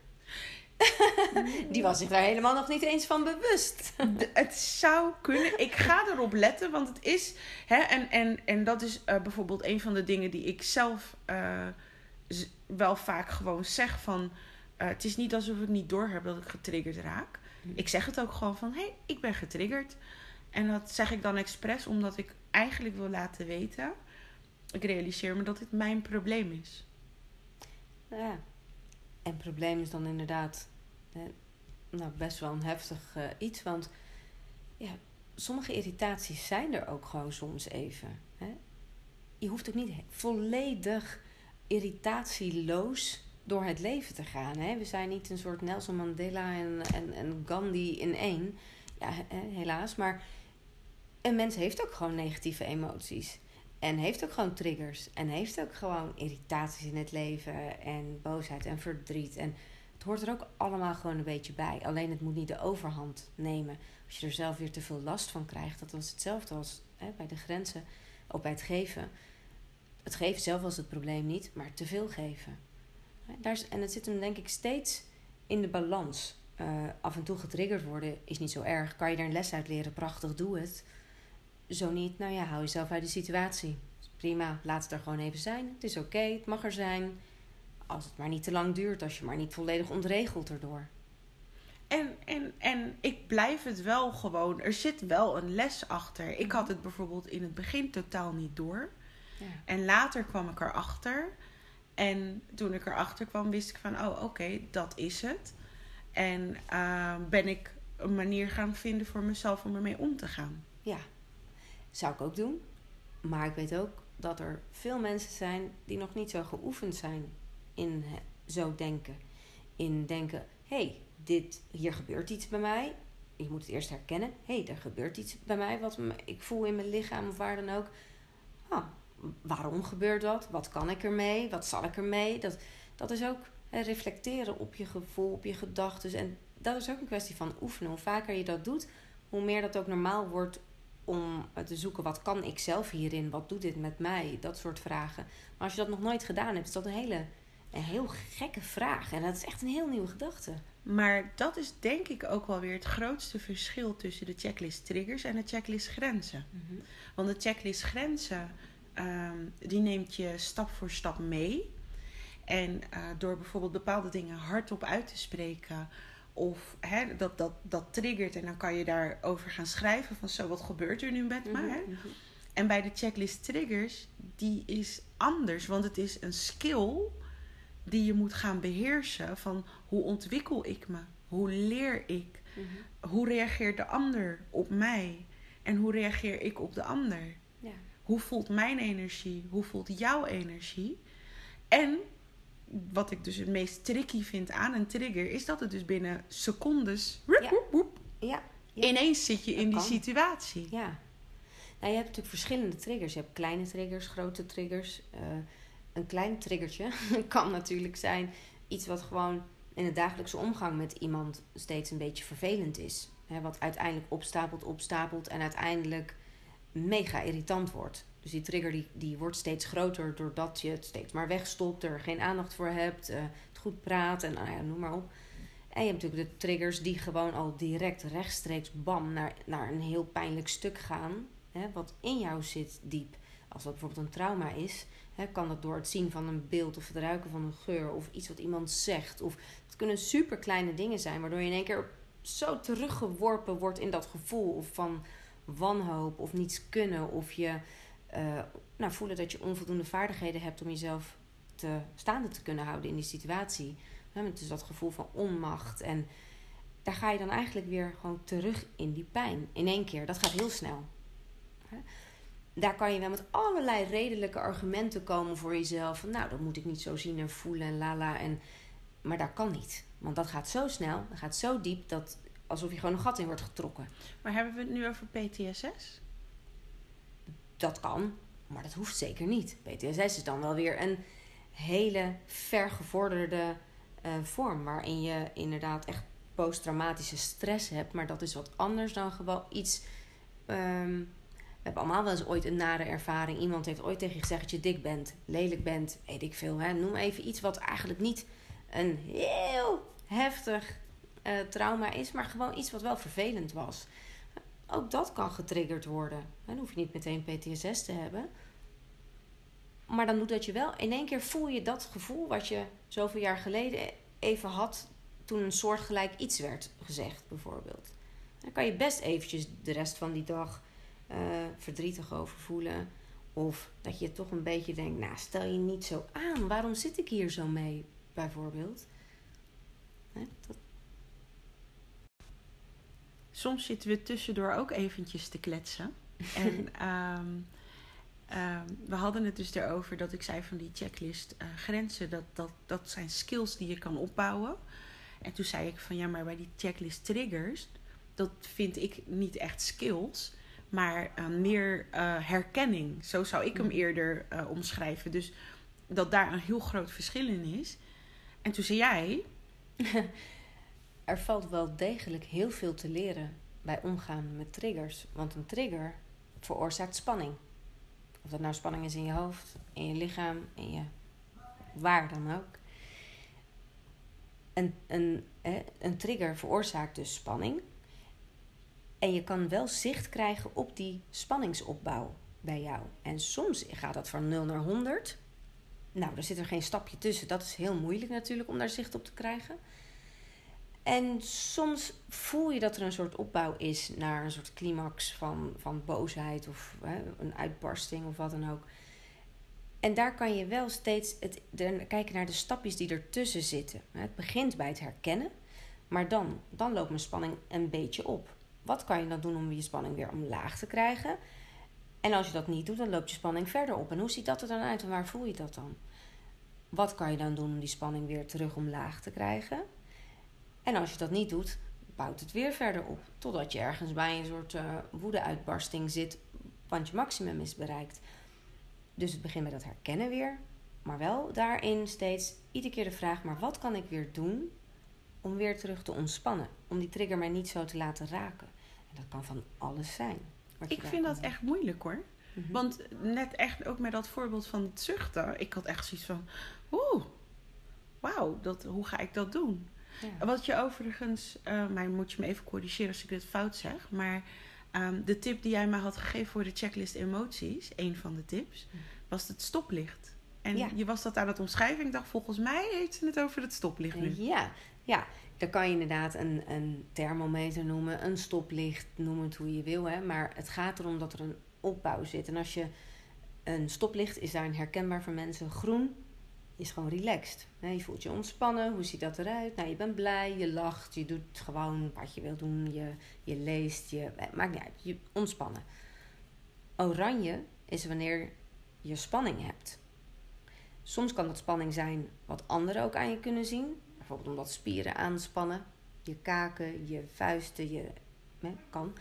Die was zich daar helemaal nog niet eens van bewust. Het zou kunnen. Ik ga erop letten, want het is. Hè, en, en, en dat is eh, bijvoorbeeld een van de dingen die ik zelf eh, wel vaak gewoon zeg: van. eh, het is niet alsof ik niet doorheb dat ik getriggerd raak. Ik zeg het ook gewoon van: hé, hey, ik ben getriggerd. En dat zeg ik dan expres omdat ik eigenlijk wil laten weten. Ik realiseer me dat dit mijn probleem is. Ja. En het probleem is dan inderdaad nou, best wel een heftig eh, iets. Want ja, sommige irritaties zijn er ook gewoon soms even. Hè? Je hoeft ook niet volledig irritatieloos door het leven te gaan. Hè? We zijn niet een soort Nelson Mandela en, en, en Gandhi in één. Ja, he- helaas. Maar een mens heeft ook gewoon negatieve emoties. En heeft ook gewoon triggers. En heeft ook gewoon irritaties in het leven. En boosheid en verdriet. En het hoort er ook allemaal gewoon een beetje bij. Alleen het moet niet de overhand nemen. Als je er zelf weer te veel last van krijgt. Dat was hetzelfde als hè, bij de grenzen. Ook bij het geven. Het geven zelf was het probleem niet. Maar te veel geven. Daar is, en het zit hem denk ik steeds in de balans. Eh, af en toe getriggerd worden is niet zo erg. Kan je daar een les uit leren? Prachtig, doe het. Zo niet, nou ja, hou jezelf uit de situatie. Prima, laat het er gewoon even zijn. Het is oké, het mag er zijn. Als het maar niet te lang duurt, als je maar niet volledig ontregelt erdoor. En, en, en ik blijf het wel gewoon. Er zit wel een les achter. Ik had het bijvoorbeeld in het begin totaal niet door. Ja. En later kwam ik erachter. En toen ik erachter kwam, wist ik van: oh, oké, dat is het. En eh, ben ik een manier gaan vinden voor mezelf om ermee om te gaan. ja, zou ik ook doen. Maar ik weet ook dat er veel mensen zijn die nog niet zo geoefend zijn in zo denken. In denken, hé, hey, dit, hier gebeurt iets bij mij. Je moet het eerst herkennen. Hé, hey, er gebeurt iets bij mij wat ik voel in mijn lichaam of waar dan ook. Ah, waarom gebeurt dat? Wat kan ik ermee? Wat zal ik ermee? Dat, dat is ook reflecteren op je gevoel, op je gedachten. En dat is ook een kwestie van oefenen. Hoe vaker je dat doet, hoe meer dat ook normaal wordt om te zoeken wat kan ik zelf hierin, wat doet dit met mij, dat soort vragen. Maar als je dat nog nooit gedaan hebt, is dat een hele een heel gekke vraag en dat is echt een heel nieuwe gedachte. Maar dat is denk ik ook wel weer het grootste verschil tussen de checklist triggers en de checklist grenzen. Want de checklist grenzen, ehm, die neemt je stap voor stap mee. En eh, door bijvoorbeeld bepaalde dingen hardop uit te spreken, of hè, dat, dat, dat triggert en dan kan je daarover gaan schrijven van zo, wat gebeurt er nu met me? Hè? Mhm, mhm. En bij de checklist triggers, die is anders, want het is een skill die je moet gaan beheersen van hoe ontwikkel ik me? Hoe leer ik? Mhm. Hoe reageert de ander op mij? En hoe reageer ik op de ander? Ja. Hoe voelt mijn energie? Hoe voelt jouw energie? En wat ik dus het meest tricky vind aan een trigger, is dat het dus binnen secondes woep, Ja. woep, woep, Ja, Ja. ineens zit je Dat in die situatie. ja. Nou, je hebt natuurlijk verschillende triggers. Je hebt kleine triggers, grote triggers. Eh, een klein triggertje kan natuurlijk zijn iets wat gewoon in de dagelijkse omgang met iemand steeds een beetje vervelend is. Hè, wat uiteindelijk opstapelt, opstapelt en uiteindelijk mega irritant wordt. Dus die trigger die, die wordt steeds groter doordat je het steeds maar wegstopt, er geen aandacht voor hebt, eh, het goed praat en nou ja, noem maar op. En je hebt natuurlijk de triggers die gewoon al direct rechtstreeks bam naar, naar een heel pijnlijk stuk gaan. Hè, wat in jou zit diep. Als dat bijvoorbeeld een trauma is, hè, kan dat door het zien van een beeld of het ruiken van een geur of iets wat iemand zegt. Of het kunnen super kleine dingen zijn, waardoor je in één keer zo teruggeworpen wordt in dat gevoel of van wanhoop of niets kunnen. Of je eh, nou, voelen dat je onvoldoende vaardigheden hebt om jezelf te, staande te kunnen houden in die situatie. Dus dat gevoel van onmacht. En daar ga je dan eigenlijk weer gewoon terug in die pijn. In één keer. Dat gaat heel snel. Daar kan je wel met allerlei redelijke argumenten komen voor jezelf. Van, nou, dat moet ik niet zo zien en voelen en lala. En, maar dat kan niet. Want dat gaat zo snel. Dat gaat zo diep. Dat alsof je gewoon een gat in wordt getrokken. Maar hebben we het nu over PTSS? Dat kan. Maar dat hoeft zeker niet. PTSS is dan wel weer een hele vergevorderde eh, vorm. Waarin je inderdaad echt posttraumatische stress hebt. Maar dat is wat anders dan gewoon iets. ehm, we hebben allemaal wel eens ooit een nare ervaring. Iemand heeft ooit tegen je gezegd dat je dik bent, lelijk bent, weet ik veel. Hè? Noem even iets wat eigenlijk niet een heel heftig eh, trauma is, maar gewoon iets wat wel vervelend was. Ook dat kan getriggerd worden. Dan hoef je niet meteen PTSS te hebben. Maar dan doet dat je wel. In één keer voel je dat gevoel wat je zoveel jaar geleden even had. toen een soortgelijk iets werd gezegd, bijvoorbeeld. Dan kan je best eventjes de rest van die dag uh, verdrietig over voelen. Of dat je toch een beetje denkt: nou, stel je niet zo aan. Waarom zit ik hier zo mee, bijvoorbeeld? dat... Soms zitten we tussendoor ook eventjes te kletsen. en um, Ehm, we hadden het dus erover dat ik zei van die checklist uh, grenzen, dat, dat, dat zijn skills die je kan opbouwen. En toen zei ik van ja, maar bij die checklist triggers, dat vind ik niet echt skills, maar uh, meer uh, herkenning. Zo zou ik hem mm. eerder omschrijven. Dus dat daar een heel groot verschil in is. En toen zei jij. er valt wel degelijk heel veel te leren bij omgaan met triggers. Want een trigger veroorzaakt spanning. Of dat nou spanning is in je hoofd, in je lichaam, in je waar dan ook. Een, een, een trigger veroorzaakt dus spanning. En je kan wel zicht krijgen op die spanningsopbouw bij jou. En soms gaat dat van 0 naar 100. Nou, er zit er geen stapje tussen. Dat is heel moeilijk natuurlijk om daar zicht op te krijgen. En soms voel je dat er een soort opbouw is naar een soort climax van, van boosheid of hè, een uitbarsting of wat dan ook. En daar kan je wel steeds het, de, kijken naar de stapjes die ertussen zitten. Het begint bij het herkennen, maar dan, dan loopt mijn spanning een beetje op. Wat kan je dan doen om je spanning weer omlaag te krijgen? En als je dat niet doet, dan loopt je spanning verder op. En hoe ziet dat er dan uit en waar voel je dat dan? Wat kan je dan doen om die spanning weer terug omlaag te krijgen? En als je dat niet doet, bouwt het weer verder op. Totdat je ergens bij een soort uh, woede-uitbarsting zit, want je maximum is bereikt. Dus het begint met dat herkennen weer. Maar wel daarin steeds iedere keer de vraag: maar wat kan ik weer doen om weer terug te ontspannen? Om die trigger mij niet zo te laten raken. En dat kan van alles zijn. Ik vind dat echt moeilijk hoor. Mhm. Want net echt ook met dat voorbeeld van het zuchten. Ik had echt zoiets van: oeh, wauw, hoe ga ik dat doen? Wat je overigens, uh, maar moet je me even corrigeren als ik dit fout zeg. Maar um, de tip die jij me had gegeven voor de checklist emoties, een van de tips, was het stoplicht. En je was dat aan het omschrijven. Ik dacht, volgens mij heeft ze het over het stoplicht nu. Ja, ja. Dan kan je inderdaad een, een thermometer noemen, een stoplicht, noem het hoe je wil. Hè. Maar het gaat erom dat er een opbouw zit. En als je een stoplicht is daarin herkenbaar voor mensen. Groen is gewoon relaxed. Je voelt je ontspannen. Hoe ziet dat eruit? Nou, je bent blij, je lacht, je doet gewoon wat je wil doen. Je, je leest, je, eh, maakt niet uit. Je ontspannen. Oranje is wanneer je spanning hebt. Soms kan dat spanning zijn wat anderen ook aan je kunnen zien. Bijvoorbeeld omdat spieren aanspannen. Je kaken, je vuisten, je kan.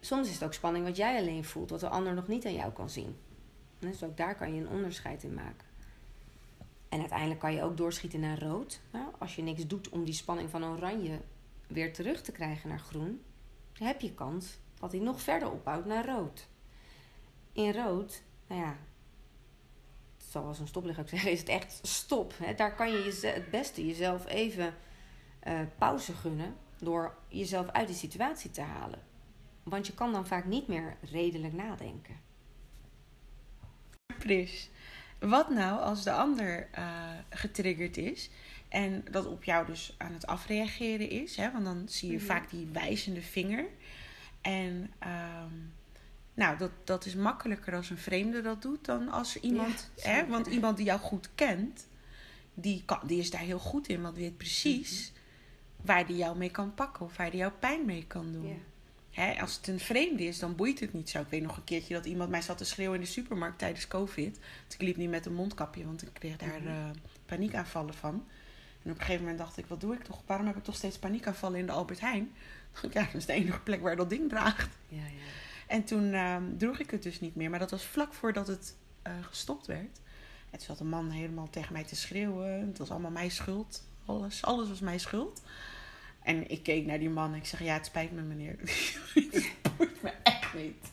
Soms is het ook spanning wat jij alleen voelt, wat de ander nog niet aan jou kan zien. Dus ook daar kan je een onderscheid in maken. En uiteindelijk kan je ook doorschieten naar rood. Nou, als je niks doet om die spanning van oranje weer terug te krijgen naar groen, heb je kans dat hij nog verder opbouwt naar rood. In rood, nou ja, zoals een stoplicht ook zeggen, is het echt stop. Hè? Daar kan je het beste jezelf even uh, pauze gunnen door jezelf uit die situatie te halen. Want je kan dan vaak niet meer redelijk nadenken. Precies. Wat nou als de ander uh, getriggerd is en dat op jou dus aan het afreageren is? Hè? Want dan zie je mhm. vaak die wijzende vinger. En um, nou, dat, dat is makkelijker als een vreemde dat doet dan als iemand. hè? Want iemand die jou goed kent, die, kan, die is daar heel goed in, want weet precies mhm. waar die jou mee kan pakken of waar die jou pijn mee kan doen als het een vreemde is, dan boeit het niet zo. Ik weet nog een keertje dat iemand mij zat te schreeuwen in de supermarkt tijdens COVID. Dus ik liep niet met een mondkapje, want ik kreeg daar uh, paniekaanvallen van. En op een gegeven moment dacht ik, wat doe ik toch? Waarom heb ik toch steeds paniekaanvallen in de Albert Heijn? Ja, dat is de enige plek waar dat ding draagt. Ja, ja. En toen ehm, droeg ik het dus niet meer. Maar dat was vlak voordat het uh, gestopt werd. En toen zat een man helemaal tegen mij te schreeuwen. Het was allemaal mijn schuld. Alles, alles was mijn schuld. En ik keek naar die man en ik zeg, ja, het spijt me meneer. het boeit me echt niet.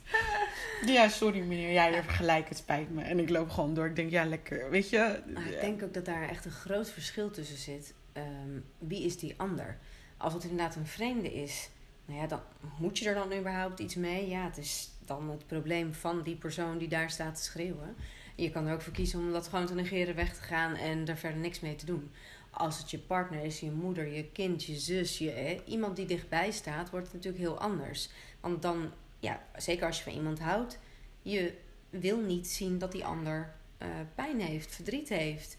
Ja, sorry meneer, jij hebt gelijk, het spijt me. En ik loop gewoon door. Ik denk, ja, lekker, weet je. ik denk ook dat daar echt een groot verschil tussen zit. Ehm, wie is die ander? Als het inderdaad een vreemde is, nou ja, dan moet je er dan überhaupt iets mee. Ja, het is dan het probleem van die persoon die daar staat te schreeuwen. Je kan er ook voor kiezen om dat gewoon te negeren, weg te gaan en er verder niks mee te doen. Als het je partner is, je moeder, je kind, je zus, je, iemand die dichtbij staat, wordt het natuurlijk heel anders. Want dan, ja, zeker als je van iemand houdt, je wil niet zien dat die ander uh, pijn heeft, verdriet heeft.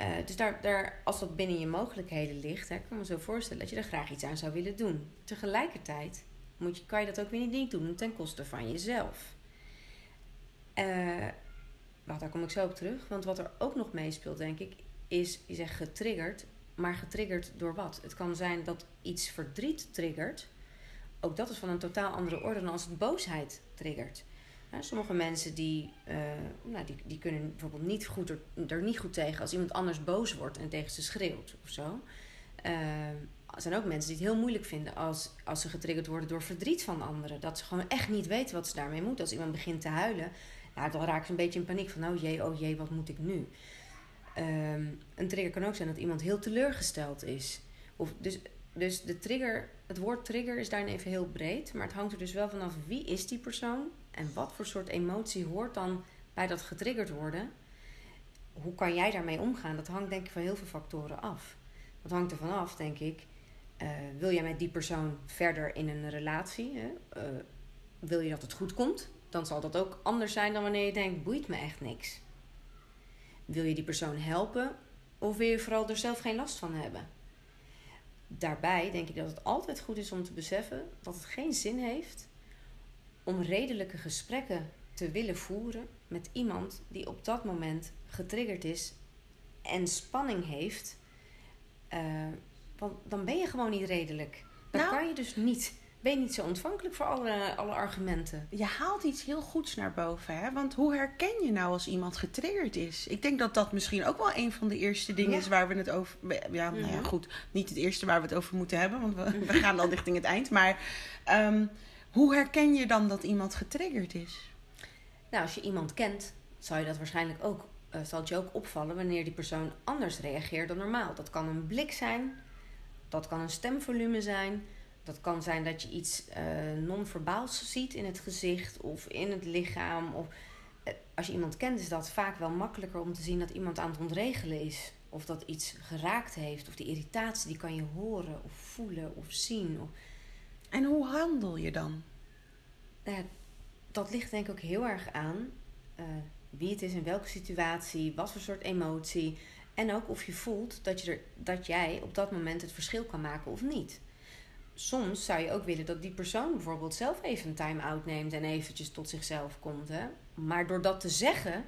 Uh, dus daar, daar, als dat binnen je mogelijkheden ligt, hè, kan me zo voorstellen dat je er graag iets aan zou willen doen. Tegelijkertijd moet je, kan je dat ook weer niet doen ten koste van jezelf. Uh, wacht, daar kom ik zo op terug. Want wat er ook nog meespeelt, denk ik, is, je zegt getriggerd. Maar getriggerd door wat? Het kan zijn dat iets verdriet triggert. Ook dat is van een totaal andere orde dan als het boosheid triggert. sommige mensen die, uh, nou, die, die kunnen bijvoorbeeld niet goed er, er, niet goed tegen als iemand anders boos wordt en tegen ze schreeuwt of zo. Uh, er zijn ook mensen die het heel moeilijk vinden als, als ze getriggerd worden door verdriet van anderen. Dat ze gewoon echt niet weten wat ze daarmee moeten. Als iemand begint te huilen, ja, dan raken ze een beetje in paniek van, oh jee, oh jee, wat moet ik nu? Um, een trigger kan ook zijn dat iemand heel teleurgesteld is. Of dus, dus de trigger, het woord trigger is daarin even heel breed, maar het hangt er dus wel vanaf wie is die persoon en wat voor soort emotie hoort dan bij dat getriggerd worden. Hoe kan jij daarmee omgaan? Dat hangt denk ik van heel veel factoren af. Dat hangt er vanaf, denk ik. Uh, wil jij met die persoon verder in een relatie? Hè? Uh, wil je dat het goed komt? Dan zal dat ook anders zijn dan wanneer je denkt: boeit me echt niks. Wil je die persoon helpen of wil je vooral er zelf geen last van hebben? Daarbij denk ik dat het altijd goed is om te beseffen dat het geen zin heeft om redelijke gesprekken te willen voeren met iemand die op dat moment getriggerd is en spanning heeft. Uh, want dan ben je gewoon niet redelijk. Dan nou, kan je dus niet ben je niet zo ontvankelijk voor alle, alle argumenten. Je haalt iets heel goeds naar boven. Hè? Want hoe herken je nou als iemand getriggerd is? Ik denk dat dat misschien ook wel een van de eerste dingen is waar we het over. Ja, nou ja, mhm. goed. Niet het eerste waar we het over moeten hebben, want we, we gaan dan richting het eind. Maar um, hoe herken je dan dat iemand getriggerd is? Nou, als je iemand kent, zal je dat waarschijnlijk ook. Uh, zal het je ook opvallen wanneer die persoon anders reageert dan normaal. Dat kan een blik zijn, dat kan een stemvolume zijn. Dat kan zijn dat je iets uh, non-verbaals ziet in het gezicht of in het lichaam. Of, uh, als je iemand kent, is dat vaak wel makkelijker om te zien dat iemand aan het ontregelen is. Of dat iets geraakt heeft. Of die irritatie, die kan je horen of voelen of zien. Of... En hoe handel je dan? Uh, dat ligt denk ik ook heel erg aan wie het is, in welke situatie, wat voor soort emotie. En ook of je voelt dat, je er, dat jij op dat moment het verschil kan maken of niet soms zou je ook willen dat die persoon bijvoorbeeld zelf even een time-out neemt en eventjes tot zichzelf komt. Hè? Maar door dat te zeggen,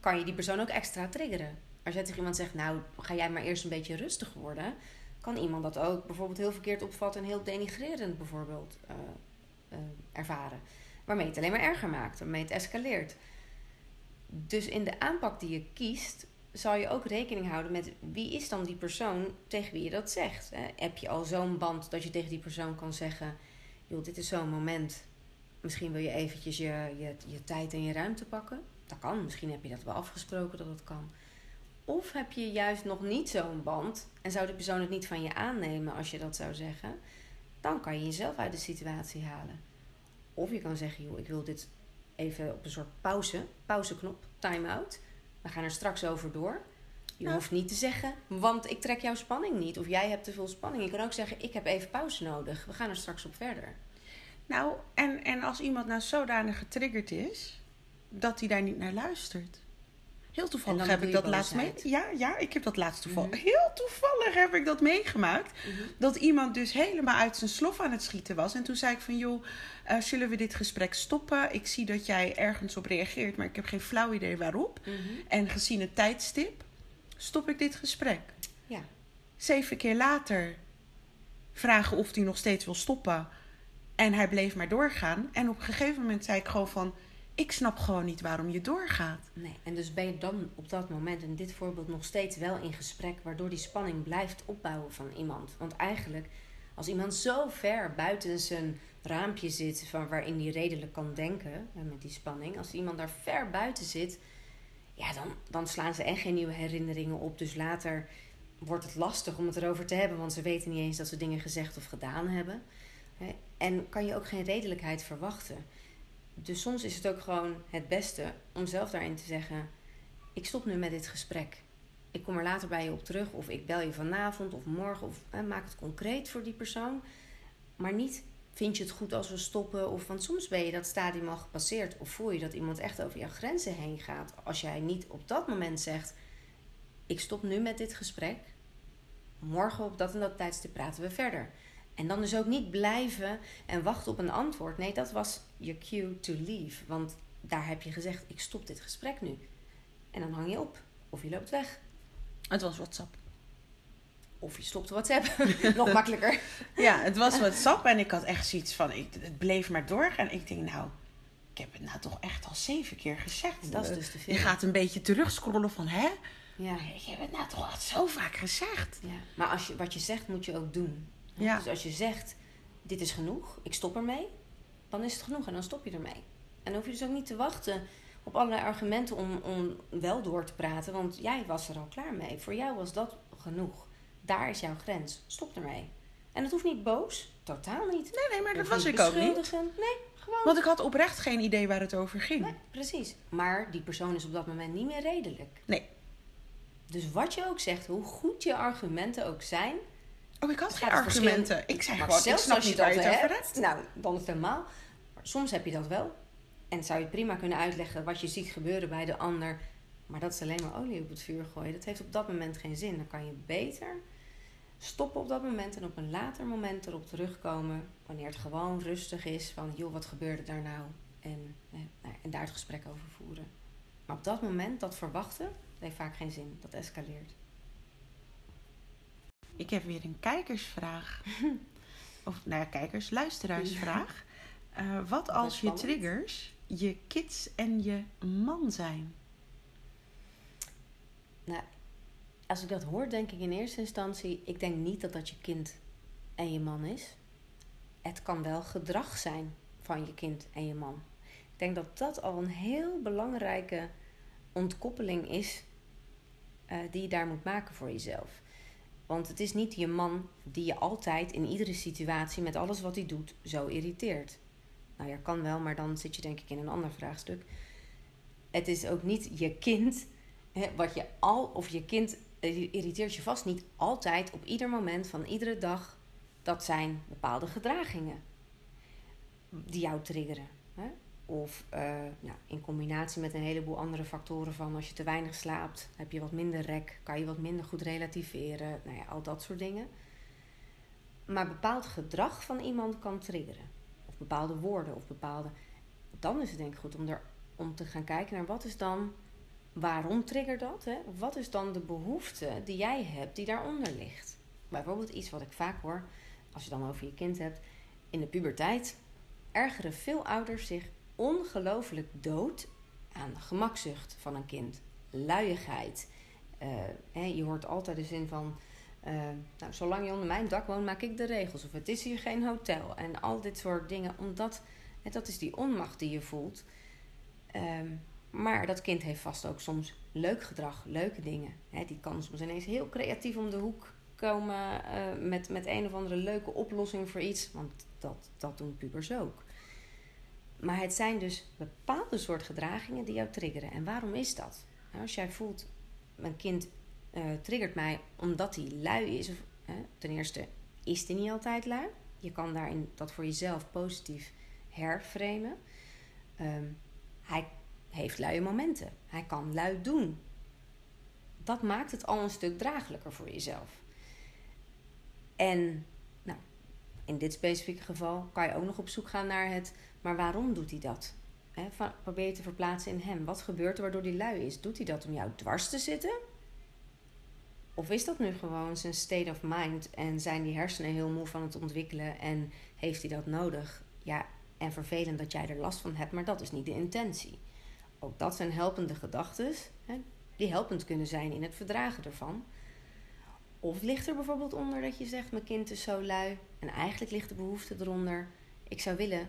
kan je die persoon ook extra triggeren. Als jij tegen iemand zegt, nou ga jij maar eerst een beetje rustig worden, kan iemand dat ook bijvoorbeeld heel verkeerd opvatten en heel denigrerend bijvoorbeeld uh, uh, ervaren. Waarmee het alleen maar erger maakt, waarmee het escaleert. Dus in de aanpak die je kiest, zal je ook rekening houden met wie is dan die persoon tegen wie je dat zegt. Heb je al zo'n band dat je tegen die persoon kan zeggen: joh, dit is zo'n moment. Misschien wil je eventjes je, je, je tijd en je ruimte pakken. Dat kan. Misschien heb je dat wel afgesproken dat het kan. Of heb je juist nog niet zo'n band en zou de persoon het niet van je aannemen als je dat zou zeggen, dan kan je jezelf uit de situatie halen. Of je kan zeggen, joh, ik wil dit even op een soort pauze, pauzeknop, time-out. We gaan er straks over door. Je nou. hoeft niet te zeggen, want ik trek jouw spanning niet. Of jij hebt te veel spanning. Je kan ook zeggen, ik heb even pauze nodig. We gaan er straks op verder. Nou, en, en als iemand nou zodanig getriggerd is, dat hij daar niet naar luistert. Heel toevallig heb ik dat laatst mee. Ja, ja, ik heb dat laatst toevallig. Mhm. Heel toevallig heb ik dat meegemaakt. Mhm. Dat iemand dus helemaal uit zijn slof aan het schieten was. En toen zei ik van joh, uh, zullen we dit gesprek stoppen? Ik zie dat jij ergens op reageert, maar ik heb geen flauw idee waarop. Mhm. En gezien het tijdstip, stop ik dit gesprek. Ja. Zeven keer later vragen of hij nog steeds wil stoppen. En hij bleef maar doorgaan. En op een gegeven moment zei ik gewoon van ik snap gewoon niet waarom je doorgaat. Nee, en dus ben je dan op dat moment in dit voorbeeld nog steeds wel in gesprek, waardoor die spanning blijft opbouwen van iemand. Want eigenlijk, als iemand zo ver buiten zijn raampje zit, van waarin hij redelijk kan denken met die spanning, als iemand daar ver buiten zit, ja, dan, dan slaan ze echt geen nieuwe herinneringen op. Dus later wordt het lastig om het erover te hebben, want ze weten niet eens dat ze dingen gezegd of gedaan hebben. En kan je ook geen redelijkheid verwachten. Dus soms is het ook gewoon het beste om zelf daarin te zeggen: Ik stop nu met dit gesprek. Ik kom er later bij je op terug, of ik bel je vanavond of morgen, of maak het concreet voor die persoon. Maar niet vind je het goed als we stoppen, of want soms ben je dat stadium al gepasseerd, of voel je dat iemand echt over jouw grenzen heen gaat. Als jij niet op dat moment zegt: Ik stop nu met dit gesprek, morgen op dat en dat tijdstip praten we verder. En dan dus ook niet blijven en wachten op een antwoord. Nee, dat was je cue to leave. Want daar heb je gezegd: ik stop dit gesprek nu. En dan hang je op. Of je loopt weg. Het was WhatsApp. Of je stopt WhatsApp. Nog makkelijker. Ja, het was WhatsApp en ik had echt zoiets van: ik, het bleef maar door. En ik denk, nou, ik heb het nou toch echt al zeven keer gezegd. Dat is dus te veel. Je gaat een beetje terugscrollen van, hè? Ja. Ik heb het nou toch al zo vaak gezegd. ja. Maar als je, wat je zegt, moet je ook doen. Ja. Dus als je zegt: dit is genoeg, ik stop ermee, dan is het genoeg en dan stop je ermee. En dan hoef je dus ook niet te wachten op allerlei argumenten om, om wel door te praten, want jij was er al klaar mee. Voor jou was dat genoeg. Daar is jouw grens. Stop ermee. En het hoeft niet boos, totaal niet. Nee, nee, maar dat Je was ik ook niet. Nee, gewoon. Want ik had oprecht geen idee waar het over ging. Nee, precies. Maar die persoon is op dat moment niet meer redelijk. Nee. Dus wat je ook zegt, hoe goed je argumenten ook zijn, Oh, ik had geen argumenten. verschil- Ik zei maar gewoon, ik zelfs snap als je niet je dat het over hebt, hebt. Nou, dan is het helemaal. Maar soms heb je dat wel. En zou je prima kunnen uitleggen wat je ziet gebeuren bij de ander. Maar dat is alleen maar olie op het vuur gooien. Dat heeft op dat moment geen zin. Dan kan je beter stoppen op dat moment en op een later moment erop terugkomen. Wanneer het gewoon rustig is. Van, joh, wat gebeurde daar nou? En, eh, nou, en daar het gesprek over voeren. Maar op dat moment, dat verwachten, dat heeft vaak geen zin. Dat escaleert. Ik heb weer een kijkersvraag. Of, nou ja, kijkers, luisteraarsvraag. Eh, wat als je triggers je kids en je man zijn? Nou, als ik dat hoor, denk ik in eerste instantie... Ik denk niet dat dat je kind en je man is. Het kan wel gedrag zijn van je kind en je man. Ik denk dat dat al een heel belangrijke ontkoppeling is... eh, die je daar moet maken voor jezelf. Want het is niet je man die je altijd in iedere situatie... met alles wat hij doet, zo irriteert. Nou ja, kan wel, maar dan zit je denk ik in een ander vraagstuk. Het is ook niet je kind Hè, wat je al, of je kind eh, irriteert je vast niet altijd op ieder moment van iedere dag. Dat zijn bepaalde gedragingen die jou triggeren. Hè? Of nou, in combinatie met een heleboel andere factoren van als je te weinig slaapt, heb je wat minder rek, kan je wat minder goed relativeren, nou ja, al dat soort dingen. Maar bepaald gedrag van iemand kan triggeren. Of bepaalde woorden of bepaalde. Dan is het denk ik goed om, er, om te gaan kijken naar wat is dan waarom triggert dat? Hè? Wat is dan de behoefte die jij hebt die daaronder ligt? Bijvoorbeeld iets wat ik vaak hoor, als je dan over je kind hebt. In de puberteit ergeren veel ouders zich ongelooflijk dood aan de gemakzucht van een kind. Luiigheid. Eh, hè, je hoort altijd de zin van... eh, nou, zolang je onder mijn dak woont, maak ik de regels. Of het is hier geen hotel. En al dit soort dingen. Omdat, hè, dat is die onmacht die je voelt. Ehm, maar dat kind heeft vast ook soms leuk gedrag, leuke dingen. Hè, die kan soms ineens heel creatief om de hoek komen eh, met, met een of andere leuke oplossing voor iets. Want dat, dat doen pubers ook. Maar het zijn dus bepaalde soort gedragingen die jou triggeren. En waarom is dat? Nou, als jij voelt, mijn kind eh, triggert mij omdat hij lui is. Of, ten eerste is hij niet altijd lui. Je kan daarin dat voor jezelf positief herframen. Ehm, hij heeft luie momenten. Hij kan lui doen. Dat maakt het al een stuk draaglijker voor jezelf. En nou, in dit specifieke geval kan je ook nog op zoek gaan naar het, maar waarom doet hij dat? Probeer je te verplaatsen in hem. Wat gebeurt er waardoor hij lui is? Doet hij dat om jou dwars te zitten? Of is dat nu gewoon zijn state of mind en zijn die hersenen heel moe van het ontwikkelen en heeft hij dat nodig? Ja, en vervelend dat jij er last van hebt, maar dat is niet de intentie. Ook dat zijn helpende gedachten, die helpend kunnen zijn in het verdragen ervan. Of ligt er bijvoorbeeld onder dat je zegt: Mijn kind is zo lui. En eigenlijk ligt de behoefte eronder: Ik zou willen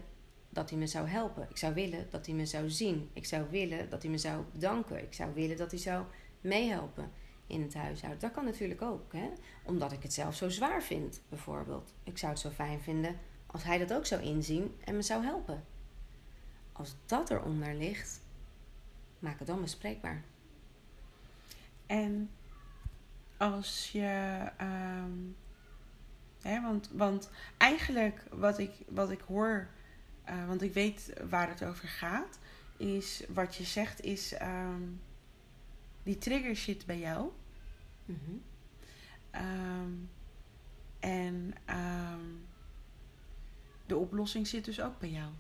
dat hij me zou helpen. Ik zou willen dat hij me zou zien. Ik zou willen dat hij me zou bedanken. Ik zou willen dat hij zou meehelpen. in het huishouden. Dat kan natuurlijk ook, hè? omdat ik het zelf zo zwaar vind, bijvoorbeeld. Ik zou het zo fijn vinden als hij dat ook zou inzien en me zou helpen. Als dat eronder ligt, maak het dan bespreekbaar. En als je. ehm, hè, want, want eigenlijk wat ik, wat ik hoor, eh, want ik weet waar het over gaat, is wat je zegt is. ehm, die trigger zit bij jou. Mhm. Ehm, en de oplossing zit dus ook bij jou.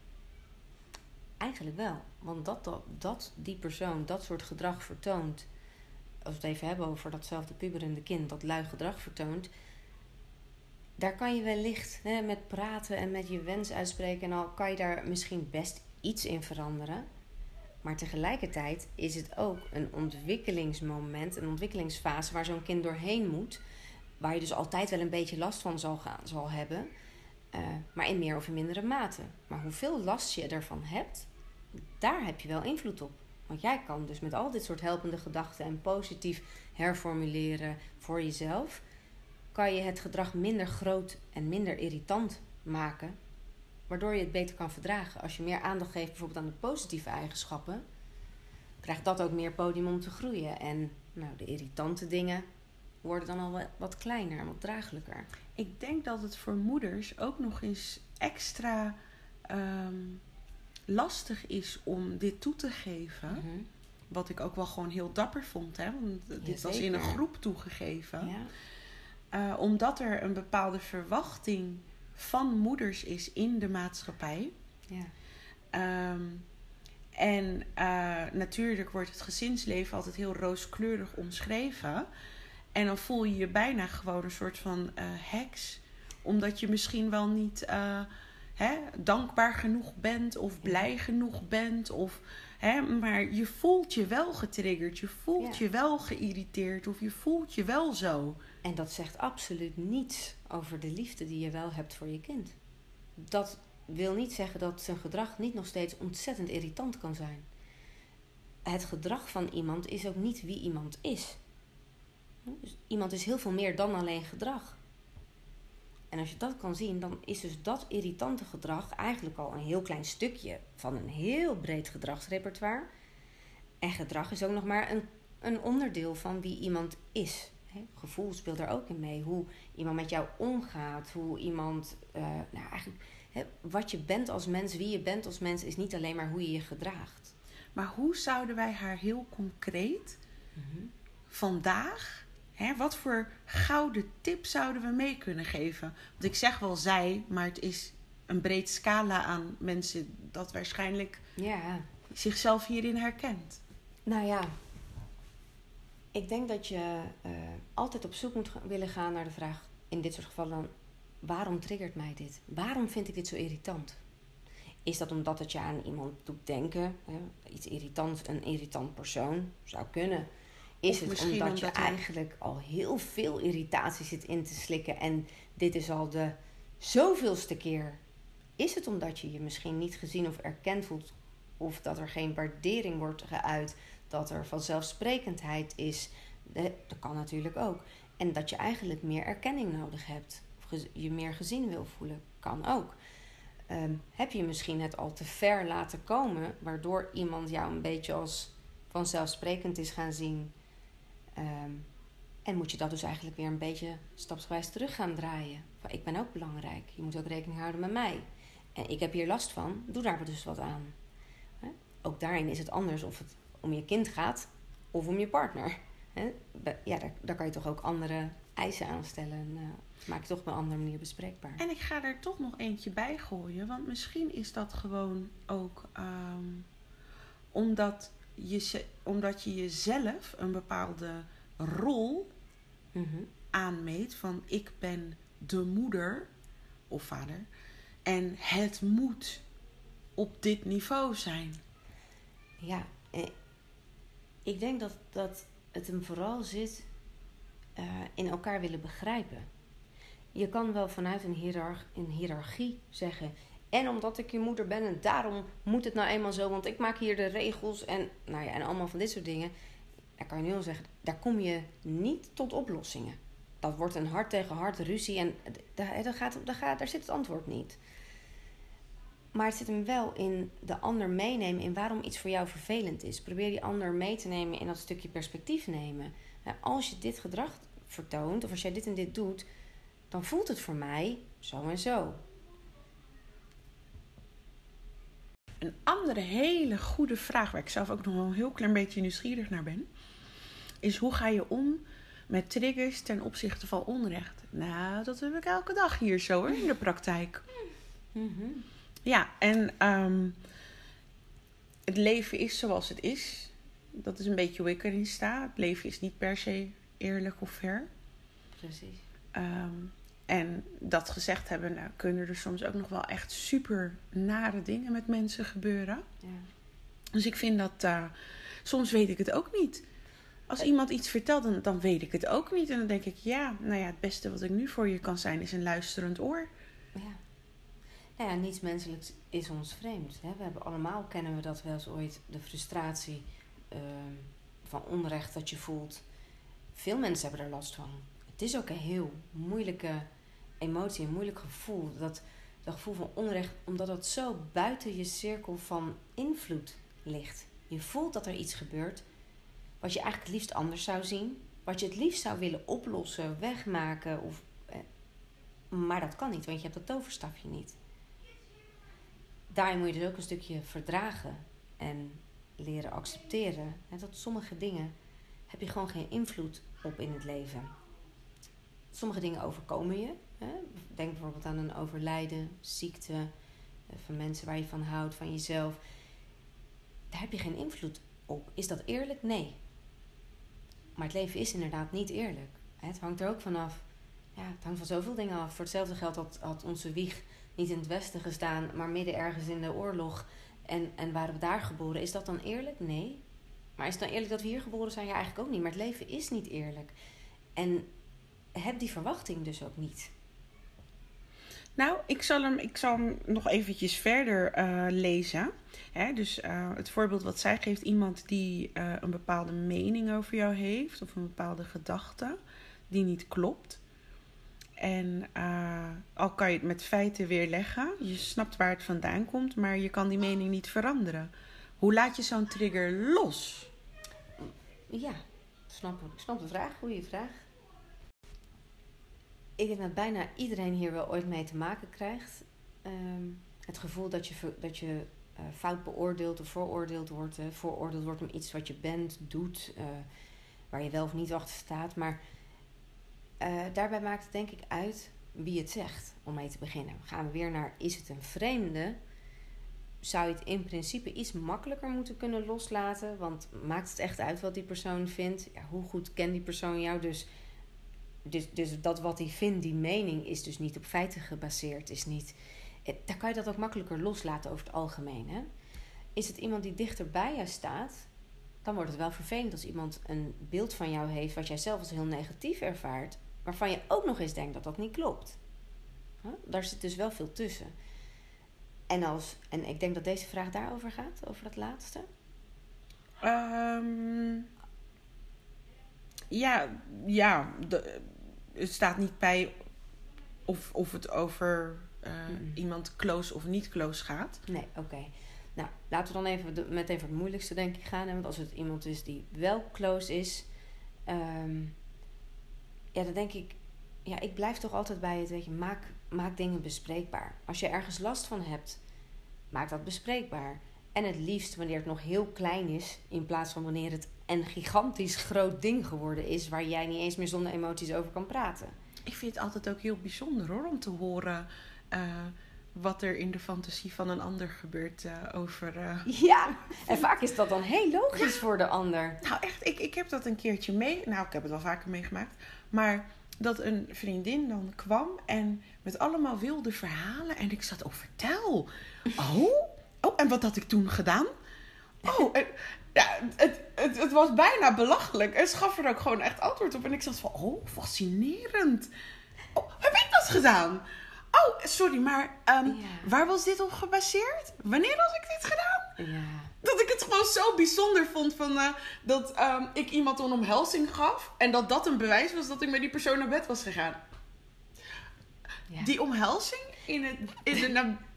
Eigenlijk wel. Want dat, dat, die persoon dat soort gedrag vertoont. Als we het even hebben over datzelfde puberende kind dat lui gedrag vertoont. Daar kan je wellicht hè, met praten en met je wens uitspreken. En al kan je daar misschien best iets in veranderen. Maar tegelijkertijd is het ook een ontwikkelingsmoment, een ontwikkelingsfase waar zo'n kind doorheen moet. Waar je dus altijd wel een beetje last van zal, gaan, zal hebben. eh, maar in meer of in mindere mate. Maar hoeveel last je ervan hebt, daar heb je wel invloed op. Want jij kan dus met al dit soort helpende gedachten en positief herformuleren voor jezelf, kan je het gedrag minder groot en minder irritant maken. Waardoor je het beter kan verdragen. Als je meer aandacht geeft bijvoorbeeld aan de positieve eigenschappen, krijgt dat ook meer podium om te groeien. En nou, de irritante dingen worden dan al wat- kleiner en wat draaglijker. Ik denk dat het voor moeders ook nog eens extra ehm, lastig is om dit toe te geven. Mhm. Wat ik ook wel gewoon heel dapper vond. Hè? Want dit was in een groep toegegeven. Ja. Eh, omdat er een bepaalde verwachting van moeders is in de maatschappij. Ja. Ehm, en eh, natuurlijk wordt het gezinsleven altijd heel rooskleurig omschreven. En dan voel je je bijna gewoon een soort van eh, heks. Omdat je misschien wel niet hè, dankbaar genoeg bent of blij genoeg bent. Of, hè, maar je voelt je wel getriggerd. Je voelt Ja. je wel geïrriteerd. Of je voelt je wel zo. En dat zegt absoluut niets over de liefde die je wel hebt voor je kind. Dat wil niet zeggen dat zijn gedrag niet nog steeds ontzettend irritant kan zijn. Het gedrag van iemand is ook niet wie iemand is. Dus iemand is heel veel meer dan alleen gedrag. En als je dat kan zien, dan is dus dat irritante gedrag eigenlijk al een heel klein stukje van een heel breed gedragsrepertoire. En gedrag is ook nog maar een, een onderdeel van wie iemand is. Gevoel speelt daar ook in mee. Hoe iemand met jou omgaat. Hoe iemand. eh, nou, eigenlijk. Hè, wat je bent als mens, wie je bent als mens, is niet alleen maar hoe je je gedraagt. Maar hoe zouden wij haar heel concreet vandaag, hè, wat voor gouden tip zouden we mee kunnen geven? Want ik zeg wel zij, maar het is een breed scala aan mensen dat waarschijnlijk Ja, zichzelf hierin herkent. nou ja. Ik denk dat je eh, altijd op zoek moet willen gaan naar de vraag, in dit soort gevallen dan, waarom triggert mij dit? Waarom vind ik dit zo irritant? Is dat omdat het je aan iemand doet denken? Hè? Iets irritants, een irritant persoon zou kunnen. Is het omdat, je eigenlijk al heel veel irritatie zit in te slikken en dit is al de zoveelste keer? Is het omdat je je misschien niet gezien of erkend voelt of dat er geen waardering wordt geuit, dat er vanzelfsprekendheid is? De- Dat kan natuurlijk ook. En dat je eigenlijk meer erkenning nodig hebt. Of je meer gezien wil voelen, kan ook. Ehm, heb je misschien het al te ver laten komen, waardoor iemand jou een beetje als vanzelfsprekend is gaan zien. Ehm, en moet je dat dus eigenlijk weer een beetje stapsgewijs terug gaan draaien. Van, ik ben ook belangrijk, je moet ook rekening houden met mij. En ik heb hier last van, doe daar dus wat aan. Ook daarin is het anders of het om je kind gaat of om je partner. Ja, daar, daar kan je toch ook andere eisen aan stellen. En, eh, maak je toch op een andere manier bespreekbaar. En ik ga er toch nog eentje bij gooien, want misschien is dat gewoon ook ehm, omdat, je, omdat je jezelf een bepaalde rol Mhm. aanmeet van ik ben de moeder of vader en het moet op dit niveau zijn. Ja, ik denk dat, dat het hem vooral zit eh, in elkaar willen begrijpen. Je kan wel vanuit een, hiërarch, een hiërarchie zeggen. En omdat ik je moeder ben en daarom moet het nou eenmaal zo, want ik maak hier de regels en, nou ja, en allemaal van dit soort dingen. daar kan je nu al zeggen, daar kom je niet tot oplossingen. Dat wordt een hart tegen hart ruzie en daar, gaat, daar, gaat, daar zit het antwoord niet. Maar het zit hem wel in de ander meenemen in waarom iets voor jou vervelend is. Probeer die ander mee te nemen in dat stukje perspectief nemen. als je dit gedrag vertoont, of als jij dit en dit doet, dan voelt het voor mij zo en zo. Een andere hele goede vraag, waar ik zelf ook nog wel een heel klein beetje nieuwsgierig naar ben, is hoe ga je om met triggers ten opzichte van onrecht? Nou, dat heb ik elke dag hier zo hoor, in de praktijk. Ja, en ehm, het leven is zoals het is. Dat is een beetje hoe ik erin sta. Het leven is niet per se eerlijk of fair. Precies. Ehm, en dat gezegd hebben, nou, kunnen er soms ook nog wel echt super nare dingen met mensen gebeuren. Ja. Dus ik vind dat uh, soms weet ik het ook niet. Als eh. iemand iets vertelt, dan, dan weet ik het ook niet. En dan denk ik, ja, nou ja, het beste wat ik nu voor je kan zijn is een luisterend oor. Ja. Nou ja, niets menselijks is ons vreemd. Hè? We hebben allemaal, kennen we dat wel eens ooit, de frustratie ehm, van onrecht dat je voelt. Veel mensen hebben er last van. Het is ook een heel moeilijke emotie, een moeilijk gevoel. Dat, dat gevoel van onrecht, omdat het zo buiten je cirkel van invloed ligt. Je voelt dat er iets gebeurt wat je eigenlijk het liefst anders zou zien. Wat je het liefst zou willen oplossen, wegmaken. Of, eh, maar dat kan niet, want je hebt dat toverstafje niet. Daarin moet je dus ook een stukje verdragen en leren accepteren. Hè, dat sommige dingen heb je gewoon geen invloed op in het leven. Sommige dingen overkomen je. Denk bijvoorbeeld aan een overlijden, ziekte, eh, van mensen waar je van houdt, van jezelf. Daar heb je geen invloed op. Is dat eerlijk? Nee. Maar het leven is inderdaad niet eerlijk. Het hangt er ook vanaf. Ja, het hangt van zoveel dingen af. Voor hetzelfde geld had, had onze wieg niet in het westen gestaan, maar midden ergens in de oorlog. En, en waren we daar geboren. Is dat dan eerlijk? Nee. Maar is het dan eerlijk dat we hier geboren zijn? Ja, eigenlijk ook niet. Maar het leven is niet eerlijk. En heb die verwachting dus ook niet. Nou, ik zal hem, ik zal hem nog eventjes verder uh, lezen. Hè, dus uh, het voorbeeld wat zij geeft, iemand die uh, een bepaalde mening over jou heeft of een bepaalde gedachte die niet klopt. En al kan je het met feiten weerleggen, je snapt waar het vandaan komt, maar je kan die mening niet veranderen. Hoe laat je zo'n trigger los? Ja, snap, ik snap de vraag, goede vraag ik denk dat bijna iedereen hier wel ooit mee te maken krijgt. Ehm, het gevoel dat je, dat je uh, fout beoordeeld of vooroordeeld wordt. Uh, vooroordeeld wordt om iets wat je bent, doet, uh, waar je wel of niet achter staat. Maar daarbij maakt het denk ik uit wie het zegt, om mee te beginnen. Gaan we weer naar, is het een vreemde? Zou je het in principe iets makkelijker moeten kunnen loslaten? Want maakt het echt uit wat die persoon vindt? Ja, hoe goed kent die persoon jou? Dus dus, dus dat wat hij vindt, die mening, is dus niet op feiten gebaseerd. Is niet, eh, daar kan je dat ook makkelijker loslaten over het algemeen. Hè? Is het iemand die dichter bij jou staat, dan wordt het wel vervelend als iemand een beeld van jou heeft wat jij zelf als heel negatief ervaart, waarvan je ook nog eens denkt dat dat niet klopt. Daar zit dus wel veel tussen. En, als, en ik denk dat deze vraag daarover gaat, over dat laatste. Um, ja, ja de, het staat niet bij of, of het over uh, iemand close of niet close gaat. Nee, oké. Nou, laten we dan even met even het moeilijkste denk ik gaan. Want als het iemand is die wel close is, um, ja, dan denk ik, ja, ik blijf toch altijd bij het, weet je, maak, maak dingen bespreekbaar. Als je ergens last van hebt, maak dat bespreekbaar. En het liefst wanneer het nog heel klein is, in plaats van wanneer het een gigantisch groot ding geworden is waar jij niet eens meer zonder emoties over kan praten. Ik vind het altijd ook heel bijzonder hoor, om te horen uh, wat er in de fantasie van een ander gebeurt uh, over. Uh... Ja, en vaak is dat dan heel logisch voor de ander. Nou, echt, ik, ik heb dat een keertje mee. Nou, ik heb het wel vaker meegemaakt. Maar dat een vriendin dan kwam en met allemaal wilde verhalen. En ik zat, oh, vertel. Oh, oh en wat had ik toen gedaan? Oh, en, ja, het, het, het, was bijna belachelijk. En ze gaf er ook gewoon echt antwoord op. En ik zat van, oh, fascinerend. Oh, heb ik dat gedaan? Oh, sorry, maar ehm, Ja. waar was dit op gebaseerd? Wanneer had ik dit gedaan? Ja. Dat ik het gewoon zo bijzonder vond van, eh, dat ehm, ik iemand een omhelzing gaf. En dat dat een bewijs was dat ik met die persoon naar bed was gegaan. Ja. Die omhelzing in, het, in de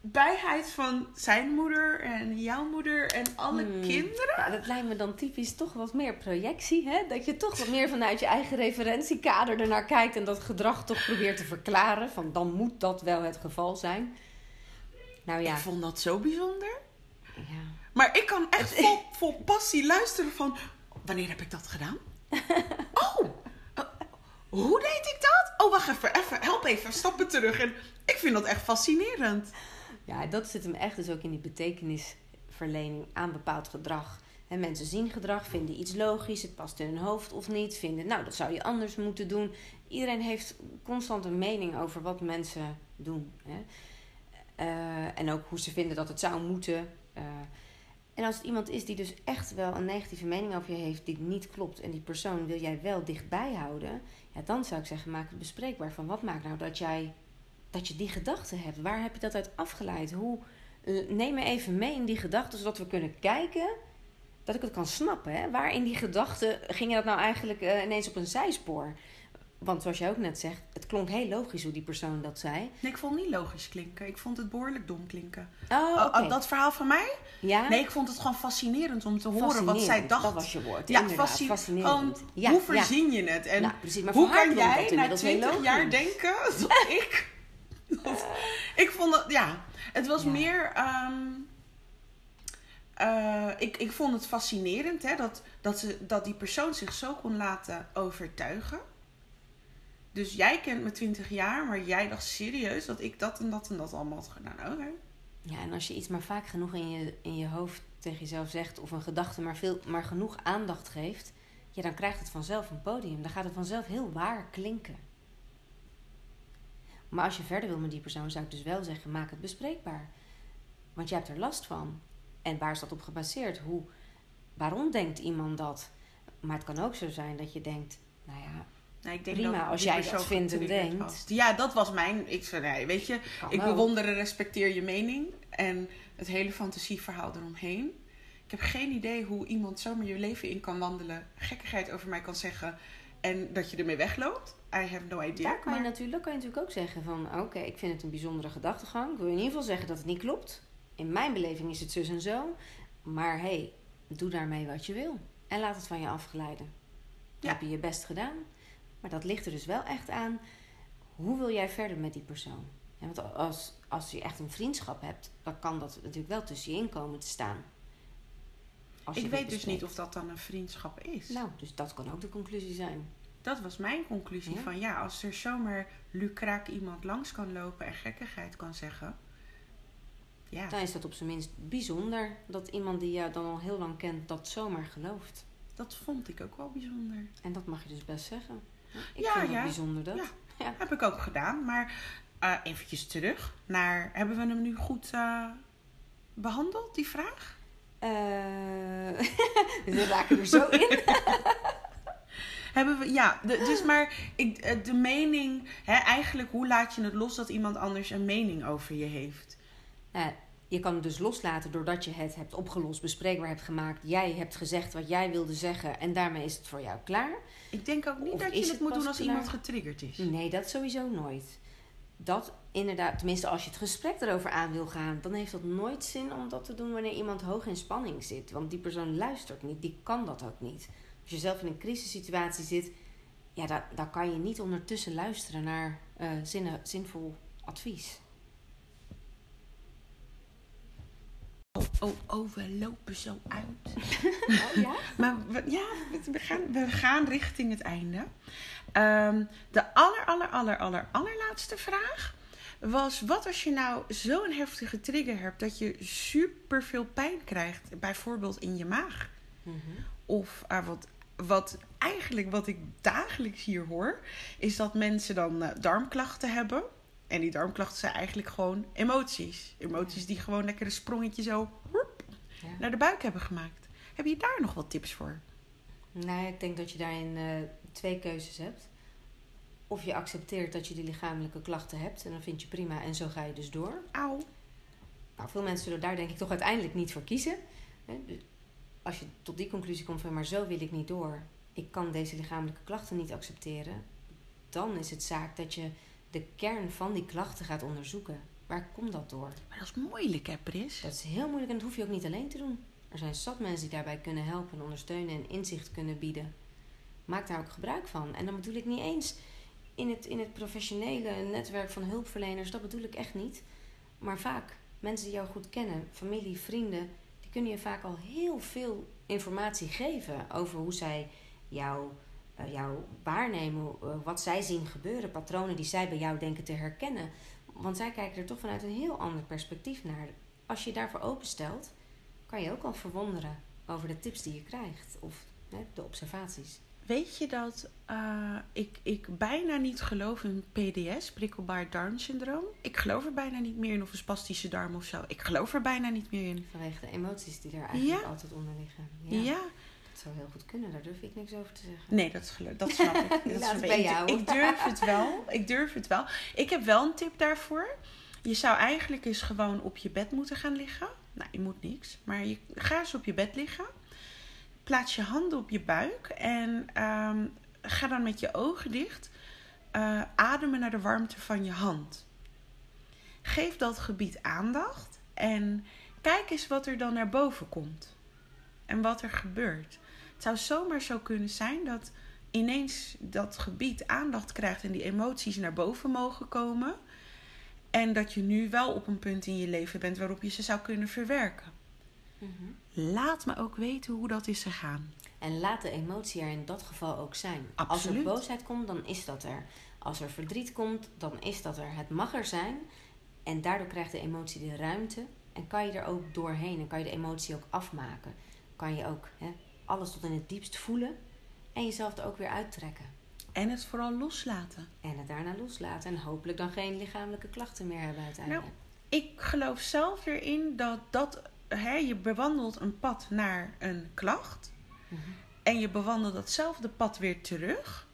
nabijheid van zijn moeder en jouw moeder en alle Hmm. kinderen. Ja, dat lijkt me dan typisch toch wat meer projectie. Hè? Dat je toch wat meer vanuit je eigen referentiekader ernaar kijkt en dat gedrag toch probeert te verklaren. Van dan moet dat wel het geval zijn. Nou ja. Ik vond dat zo bijzonder. ja. Maar ik kan echt vol, vol passie luisteren van... Wanneer heb ik dat gedaan? Oh, hoe deed ik dat? Oh, wacht even, even, help even, stappen terug. En ik vind dat echt fascinerend. Ja, dat zit hem echt dus ook in die betekenisverlening aan bepaald gedrag. En mensen zien gedrag, vinden iets logisch, het past in hun hoofd of niet, vinden, nou, dat zou je anders moeten doen. Iedereen heeft constant een mening over wat mensen doen. Hè? Eh, en ook hoe ze vinden dat het zou moeten. Eh, en als het iemand is die dus echt wel een negatieve mening over je heeft die niet klopt en die persoon wil jij wel dichtbij houden, ja, dan zou ik zeggen, maak het bespreekbaar van wat maakt nou dat jij dat je die gedachten hebt. Waar heb je dat uit afgeleid? Hoe, eh, neem me even mee in die gedachten, zodat we kunnen kijken dat ik het kan snappen. Hè? Waar in die gedachten ging dat nou eigenlijk eh, ineens op een zijspoor? Want zoals jij ook net zegt, het klonk heel logisch hoe die persoon dat zei. Nee, ik vond het niet logisch klinken. Ik vond het behoorlijk dom klinken. Oh, Oh, oh, dat verhaal van mij? ja? Nee, ik vond het gewoon fascinerend om te horen wat zij dacht. Dat was je woord. ja, fasci- fascinerend. Ja, hoe ja. verzin je het? En Nou, precies. Hoe kan jij na inmiddels heel 20 jaar denken dat ik... dat- ik vond het, ja, het was Ja. meer... ehm, eh, ik, ik vond het fascinerend hè, dat, dat, ze, dat die persoon zich zo kon laten overtuigen. Dus jij kent me 20 jaar, maar jij dacht serieus dat ik dat en dat en dat allemaal had gedaan. Oké. Ja, en als je iets maar vaak genoeg in je, in je hoofd tegen jezelf zegt, of een gedachte maar, veel, maar genoeg aandacht geeft, ja, dan krijgt het vanzelf een podium. Dan gaat het vanzelf heel waar klinken. Maar als je verder wil met die persoon, zou ik dus wel zeggen: maak het bespreekbaar. Want je hebt er last van. En waar is dat op gebaseerd? Hoe, waarom denkt iemand dat? Maar het kan ook zo zijn dat je denkt: nou ja, Nou, ik denk Prima, dat als jij persoon dat vindt en denkt. Ja, dat was mijn. Ik zei, nee, weet je, kan ik ook. bewonder en respecteer je mening en het hele fantasieverhaal eromheen. Ik heb geen idee hoe iemand zomaar je leven in kan wandelen, gekkigheid over mij kan zeggen en dat je ermee wegloopt. I have no idea. Daar kan je, maar- natuurlijk, kan je natuurlijk ook zeggen van... oké, ik vind het een bijzondere gedachtegang. Ik wil in ieder geval zeggen dat het niet klopt. In mijn beleving is het zus en zo. Maar hey, doe daarmee wat je wil. En laat het van je afglijden. Ja. Heb je je best gedaan. Maar dat ligt er dus wel echt aan... hoe wil jij verder met die persoon? Ja, want als, als je echt een vriendschap hebt... dan kan dat natuurlijk wel tussen je in komen te staan. Als je ik weet dus niet of dat dan een vriendschap is. Nou, dus dat kan ook de conclusie zijn. Dat was mijn conclusie Ja. van ja, als er zomaar lukraak iemand langs kan lopen en gekkigheid kan zeggen. Ja, Dan is dat op zijn minst bijzonder dat iemand die jou dan al heel lang kent dat zomaar gelooft. dat vond ik ook wel bijzonder. En dat mag je dus best zeggen. Ik Ja, vind het ja. bijzonder dat. Ja. Ja. Heb ik ook gedaan. Maar eh eventjes terug naar... Hebben we hem nu goed eh, behandeld, die vraag? Eh, we raken er zo in. Hebben we... Ja, de- dus maar ik, de mening... Hè, eigenlijk, hoe laat je het los dat iemand anders een mening over je heeft? Je kan het dus loslaten doordat je het hebt opgelost, bespreekbaar hebt gemaakt. Jij hebt gezegd wat jij wilde zeggen en daarmee is het voor jou klaar. Ik denk ook niet Of dat je het het moet doen als klaar? iemand getriggerd is. Nee, dat sowieso nooit. Dat inderdaad, tenminste als je het gesprek erover aan wil gaan, dan heeft dat nooit zin om dat te doen wanneer iemand hoog in spanning zit. Want die persoon luistert niet, die kan dat ook niet. Als je zelf in een crisissituatie zit, ja, dan, dan kan je niet ondertussen luisteren naar eh, zinvol advies. We lopen zo uit. Oh ja? Maar we, ja, we- gaan, we gaan richting het einde. Ehm, de aller, aller, aller, aller, allerlaatste vraag was... Wat als je nou zo'n heftige trigger hebt dat je super veel pijn krijgt? Bijvoorbeeld in je maag. Mhm. Of eh, wat, wat eigenlijk wat ik dagelijks hier hoor... is dat mensen dan eh, darmklachten hebben... En die darmklachten zijn eigenlijk gewoon emoties. Emoties die gewoon lekker een sprongetje zo woep, Ja. naar de buik hebben gemaakt. Heb je daar nog wat tips voor? Nou, ik denk dat je daarin eh, twee keuzes hebt. Of je accepteert dat je die lichamelijke klachten hebt en dan vind je prima en zo ga je dus door. Auw. Nou, veel mensen zullen daar denk ik toch uiteindelijk niet voor kiezen. Dus Als je tot die conclusie komt van maar zo wil ik niet door, ik kan deze lichamelijke klachten niet accepteren, dan is het zaak dat je de kern van die klachten gaat onderzoeken. Waar komt dat door? Maar dat is moeilijk, hè, Pris? Dat is heel moeilijk en dat hoef je ook niet alleen te doen. Er zijn zat mensen die daarbij kunnen helpen, ondersteunen en inzicht kunnen bieden. Maak daar ook gebruik van. En dan bedoel ik niet eens in het, in het professionele netwerk van hulpverleners, dat bedoel ik echt niet. Maar vaak mensen die jou goed kennen, familie, vrienden, die kunnen je vaak al heel veel informatie geven over hoe zij jou, eh, jou waarnemen, eh, wat zij zien gebeuren, patronen die zij bij jou denken te herkennen. Want zij kijken er toch vanuit een heel ander perspectief naar. Als je je daarvoor openstelt, kan je ook al verwonderen over de tips die je krijgt of hè, de observaties. Weet je dat eh, ik, ik bijna niet geloof in PDS, prikkelbaar darmsyndroom? Ik geloof er bijna niet meer in of een spastische darm of zo. Ik geloof er bijna niet meer in. Vanwege de emoties die er eigenlijk Ja. altijd onder liggen. Ja, Dat zou heel goed kunnen, daar durf ik niks over te zeggen. nee, dat, is dat snap ik. Dat ik. bij Ik- jou. Ik durf het wel. Ik durf het wel. Ik heb wel een tip daarvoor. Je zou eigenlijk eens gewoon op je bed moeten gaan liggen. Nou, je moet niks. Maar je, ga eens op je bed liggen. Plaats je handen op je buik. En ehm, ga dan met je ogen dicht. eh, ademen naar de warmte van je hand. Geef dat gebied aandacht. En kijk eens wat er dan naar boven komt. En wat er gebeurt. Het zou zomaar zo kunnen zijn dat ineens dat gebied aandacht krijgt en die emoties naar boven mogen komen. En dat je nu wel op een punt in je leven bent waarop je ze zou kunnen verwerken. Mhm. Laat me ook weten hoe dat is gegaan. En laat de emotie er in dat geval ook zijn. Als Absoluut. er boosheid komt, dan is dat er. Als er verdriet komt, dan is dat er. Het mag er zijn. En daardoor krijgt de emotie de ruimte. En kan je er ook doorheen. En kan je de emotie ook afmaken. Kan je ook hè, alles tot in het diepst voelen. En jezelf er ook weer uittrekken. En het vooral loslaten. En het daarna loslaten. En hopelijk dan geen lichamelijke klachten meer hebben uiteindelijk. Ik geloof zelf erin dat, dat hè, je bewandelt een pad naar een klacht. Mhm. En je bewandelt datzelfde pad weer terug.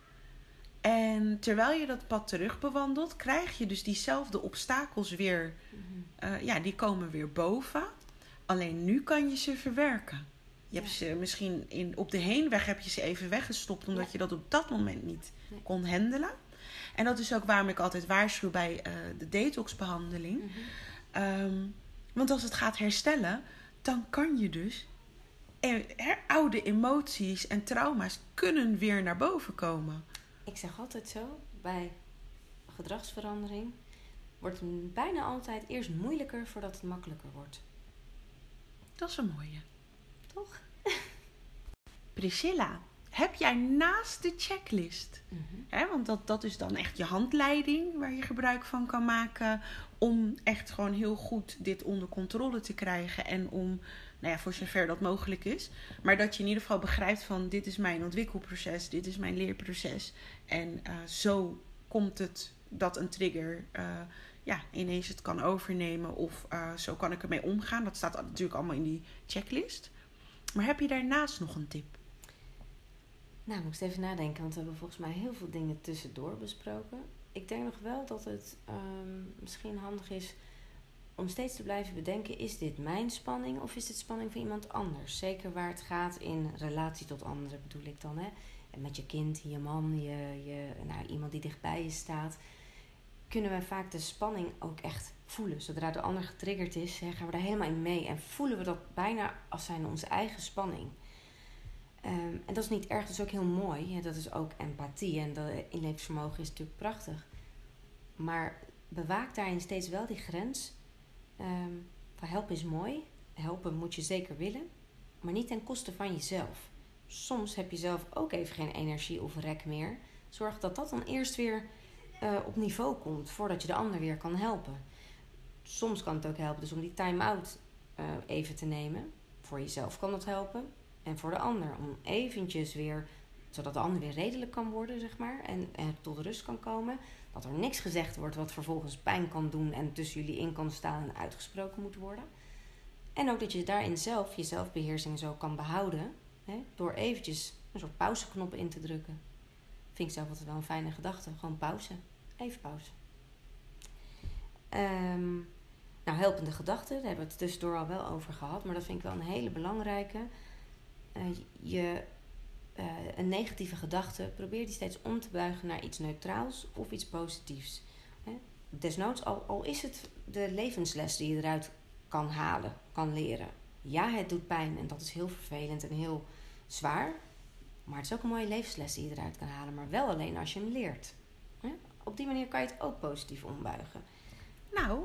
En terwijl je dat pad terug bewandelt, krijg je dus diezelfde obstakels weer. Mhm. eh, ja, die komen weer boven. Alleen nu kan je ze verwerken. Je hebt ze misschien in, op de heenweg heb je ze even weggestopt, omdat je dat op dat moment niet Nee. kon handelen. En dat is ook waarom ik altijd waarschuw bij eh, de detoxbehandeling. Mhm. Ehm, want als het gaat herstellen, dan kan je dus. oude emoties en trauma's kunnen weer naar boven komen. Ik zeg altijd zo, bij gedragsverandering wordt het bijna altijd eerst moeilijker voordat het makkelijker wordt. Dat is een mooie. Toch? Priscilla, heb jij naast de checklist, Mhm. hè, want dat, dat is dan echt je handleiding waar je gebruik van kan maken om echt gewoon heel goed dit onder controle te krijgen en om, nou ja, voor zover dat mogelijk is, maar dat je in ieder geval begrijpt van dit is mijn ontwikkelproces, dit is mijn leerproces en eh, zo komt het dat een trigger eh, ja, ineens het kan overnemen of eh, zo kan ik ermee omgaan. Dat staat natuurlijk allemaal in die checklist. Maar heb je daarnaast nog een tip? Nou, moest even nadenken, want we hebben volgens mij heel veel dingen tussendoor besproken. Ik denk nog wel dat het ehm, misschien handig is om steeds te blijven bedenken: is dit mijn spanning of is dit spanning van iemand anders? Zeker waar het gaat in relatie tot anderen, bedoel ik dan. Hè? Met je kind, je man, je, je, nou, iemand die dichtbij je staat, kunnen we vaak de spanning ook echt voelen. Zodra de ander getriggerd is, gaan we daar helemaal in mee en voelen we dat bijna als zijn onze eigen spanning. Ehm, en dat is niet erg, dat is ook heel mooi. Dat is ook empathie en dat inlevingsvermogen is natuurlijk prachtig. Maar bewaak daarin steeds wel die grens. Van helpen is mooi, helpen moet je zeker willen, maar niet ten koste van jezelf. Soms heb je zelf ook even geen energie of rek meer. Zorg dat dat dan eerst weer eh, op niveau komt voordat je de ander weer kan helpen. Soms kan het ook helpen dus om die time-out eh, even te nemen. Voor jezelf kan dat helpen. En voor de ander om eventjes weer, zodat de ander weer redelijk kan worden, zeg maar. En, tot rust kan komen. Dat er niks gezegd wordt wat vervolgens pijn kan doen en tussen jullie in kan staan en uitgesproken moet worden. En ook dat je daarin zelf je zelfbeheersing zo kan behouden. Hè, door eventjes een soort pauzeknop in te drukken. Vind ik zelf altijd wel een fijne gedachte. Gewoon pauze. Even pauze. Ehm, nou, helpende gedachten, daar hebben we het tussendoor al wel over gehad. Maar dat vind ik wel een hele belangrijke. Eh, je, eh, een negatieve gedachte, probeer die steeds om te buigen naar iets neutraals of iets positiefs. Hè? Desnoods, al, al is het de levensles die je eruit kan halen, kan leren. Ja, het doet pijn en dat is heel vervelend en heel zwaar. Maar het is ook een mooie levensles die je eruit kan halen. Maar wel alleen als je hem leert. Op die manier kan je het ook positief ombuigen. Nou,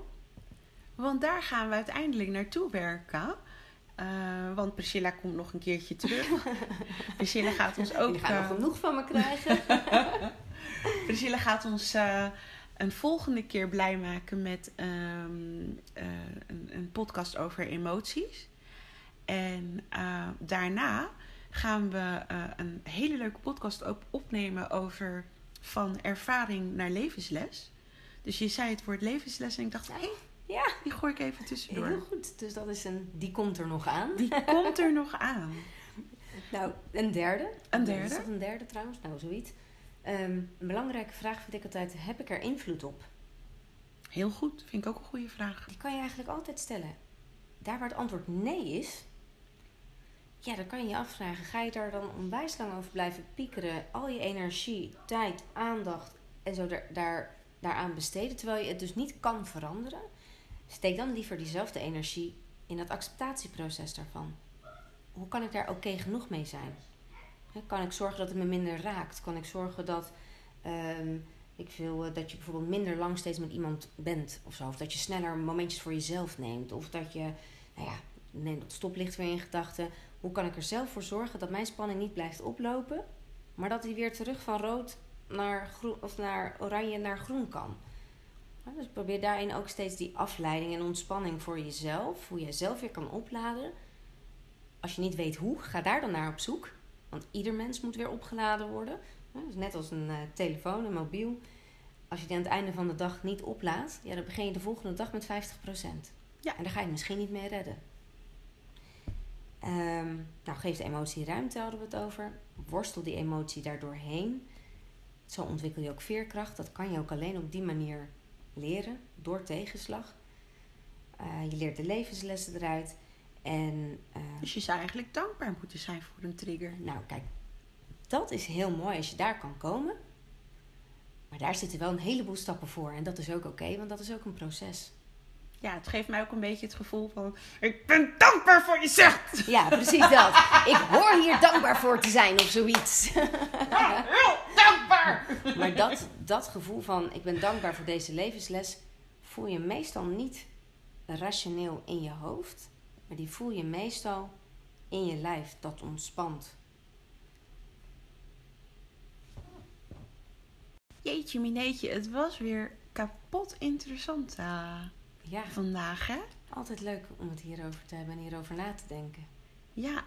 want daar gaan we uiteindelijk naartoe werken. Uh, want Priscilla komt nog een keertje terug. Priscilla gaat ons ook. Je gaat uh, nog genoeg van me krijgen. Priscilla gaat ons uh, een volgende keer blij maken met um, een, een, podcast over emoties. En daarna gaan we een hele leuke podcast op opnemen over van ervaring naar levensles. Dus je zei het woord levensles en ik dacht, hé, hey, ja. die gooi ik even tussendoor. Heel goed, dus dat is een, die komt er nog aan. Die komt er nog aan. Nou, een derde. Een derde? Is dat een derde trouwens? Nou, zoiets. Um, een belangrijke vraag vind ik altijd, heb ik er invloed op? Heel goed, vind ik ook een goede vraag. Die kan je eigenlijk altijd stellen. Daar waar het antwoord nee is, ja, dan kan je je afvragen: ga je daar dan onwijs lang over blijven piekeren, al je energie, tijd, aandacht en zo daar, daar, daaraan besteden, terwijl je het dus niet kan veranderen? Steek dan liever diezelfde energie in het acceptatieproces daarvan. Hoe kan ik daar oké genoeg mee zijn? Kan ik zorgen dat het me minder raakt? Kan ik zorgen dat, um, ik wil, dat je bijvoorbeeld minder lang steeds met iemand bent of zo? Of dat je sneller momentjes voor jezelf neemt? Of dat je, nou ja, neem dat stoplicht weer in gedachten. Hoe kan ik er zelf voor zorgen dat mijn spanning niet blijft oplopen, maar dat die weer terug van rood naar, groen, of naar oranje naar groen kan? Dus probeer daarin ook steeds die afleiding en ontspanning voor jezelf, hoe je zelf weer kan opladen. Als je niet weet hoe, ga daar dan naar op zoek. Want ieder mens moet weer opgeladen worden. Dus net als een uh, telefoon, een mobiel. Als je die aan het einde van de dag niet oplaadt, ja, dan begin je de volgende dag met 50%. Ja. En daar ga je het misschien niet mee redden. Um, nou, geef de emotie ruimte, hadden we het over. Worstel die emotie daardoor heen. Zo ontwikkel je ook veerkracht. Dat kan je ook alleen op die manier leren, door tegenslag. Uh, je leert de levenslessen eruit. En, uh, dus je zou eigenlijk dankbaar moeten zijn voor een trigger. Nou, kijk, dat is heel mooi als je daar kan komen. Maar daar zitten wel een heleboel stappen voor. En dat is ook oké, want dat is ook een proces ja, het geeft mij ook een beetje het gevoel van... Ik ben dankbaar voor je zegt. Ja, precies dat. Ik hoor hier dankbaar voor te zijn of zoiets. Ja, heel dankbaar. Maar dat, dat gevoel van ik ben dankbaar voor deze levensles... voel je meestal niet rationeel in je hoofd. Maar die voel je meestal in je lijf. Dat ontspant. Jeetje mineetje, het was weer kapot interessant. Ja. vandaag. Hè? Altijd leuk om het hierover te hebben en hierover na te denken. Ja,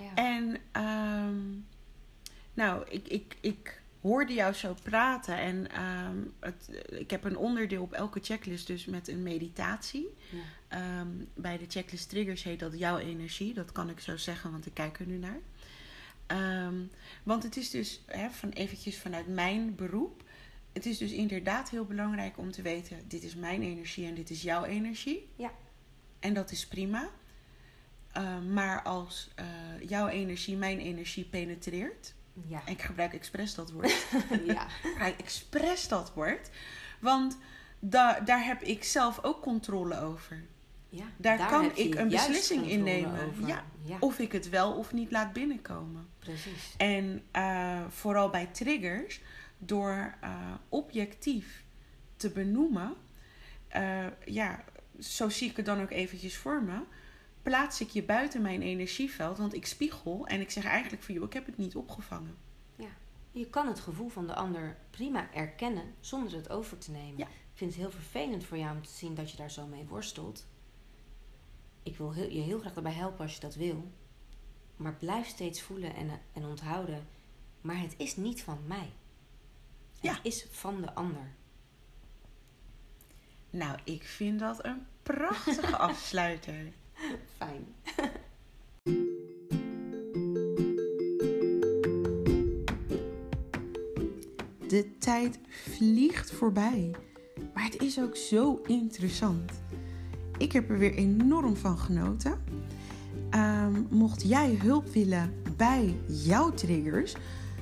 ja. en um, nou, ik, ik, ik hoorde jou zo praten en um, het, ik heb een onderdeel op elke checklist dus met een meditatie. Ja. Um, bij de checklist triggers heet dat jouw energie, dat kan ik zo zeggen, want ik kijk er nu naar. want het is dus hè, van eventjes vanuit mijn beroep het is dus inderdaad heel belangrijk om te weten: dit is mijn energie en dit is jouw energie. Ja. En dat is prima. Uh, maar als uh, jouw energie mijn energie penetreert. Ja. En ik gebruik expres dat woord. ja. ik gebruik expres dat woord. Want da daar heb ik zelf ook controle over. Ja, daar, daar kan ik een beslissing in nemen. Ja, ja, Of ik het wel of niet laat binnenkomen. Precies. En uh, vooral bij triggers door uh, objectief te benoemen, uh, ja, zo zie ik het dan ook eventjes voor me, plaats ik je buiten mijn energieveld, want ik spiegel en ik zeg eigenlijk voor jou, ik heb het niet opgevangen. Ja, je kan het gevoel van de ander prima erkennen zonder het over te nemen. Ja. Ik vind het heel vervelend voor jou om te zien dat je daar zo mee worstelt. Ik wil je heel graag daarbij helpen als je dat wil. Maar blijf steeds voelen en, en onthouden. Maar het is niet van mij. Het is van de ander. Nou, ik vind dat een prachtige afsluiter. Fijn. De tijd vliegt voorbij. Maar het is ook zo interessant. Ik heb er weer enorm van genoten. Ehm, mocht jij hulp willen bij jouw triggers,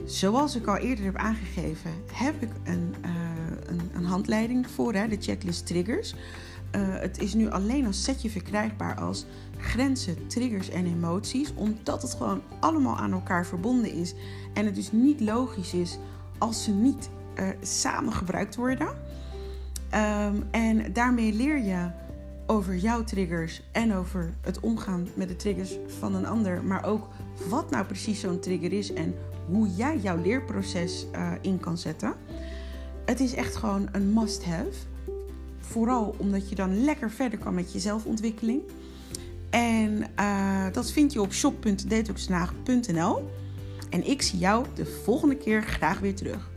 zoals ik al eerder heb aangegeven, heb ik een, uh, een, een, handleiding voor, hè, de checklist triggers. Uh, het is nu alleen als setje verkrijgbaar als grenzen, triggers en emoties, omdat het gewoon allemaal aan elkaar verbonden is en het dus niet logisch is als ze niet uh, samen gebruikt worden. Um, en daarmee leer je over jouw triggers en over het omgaan met de triggers van een ander, maar ook wat nou precies zo'n trigger is en hoe jij jouw leerproces uh, in kan zetten. Het is echt gewoon een must-have. Vooral omdat je dan lekker verder kan met je zelfontwikkeling. En uh, dat vind je op shop.detoxnaag.nl. En ik zie jou de volgende keer graag weer terug.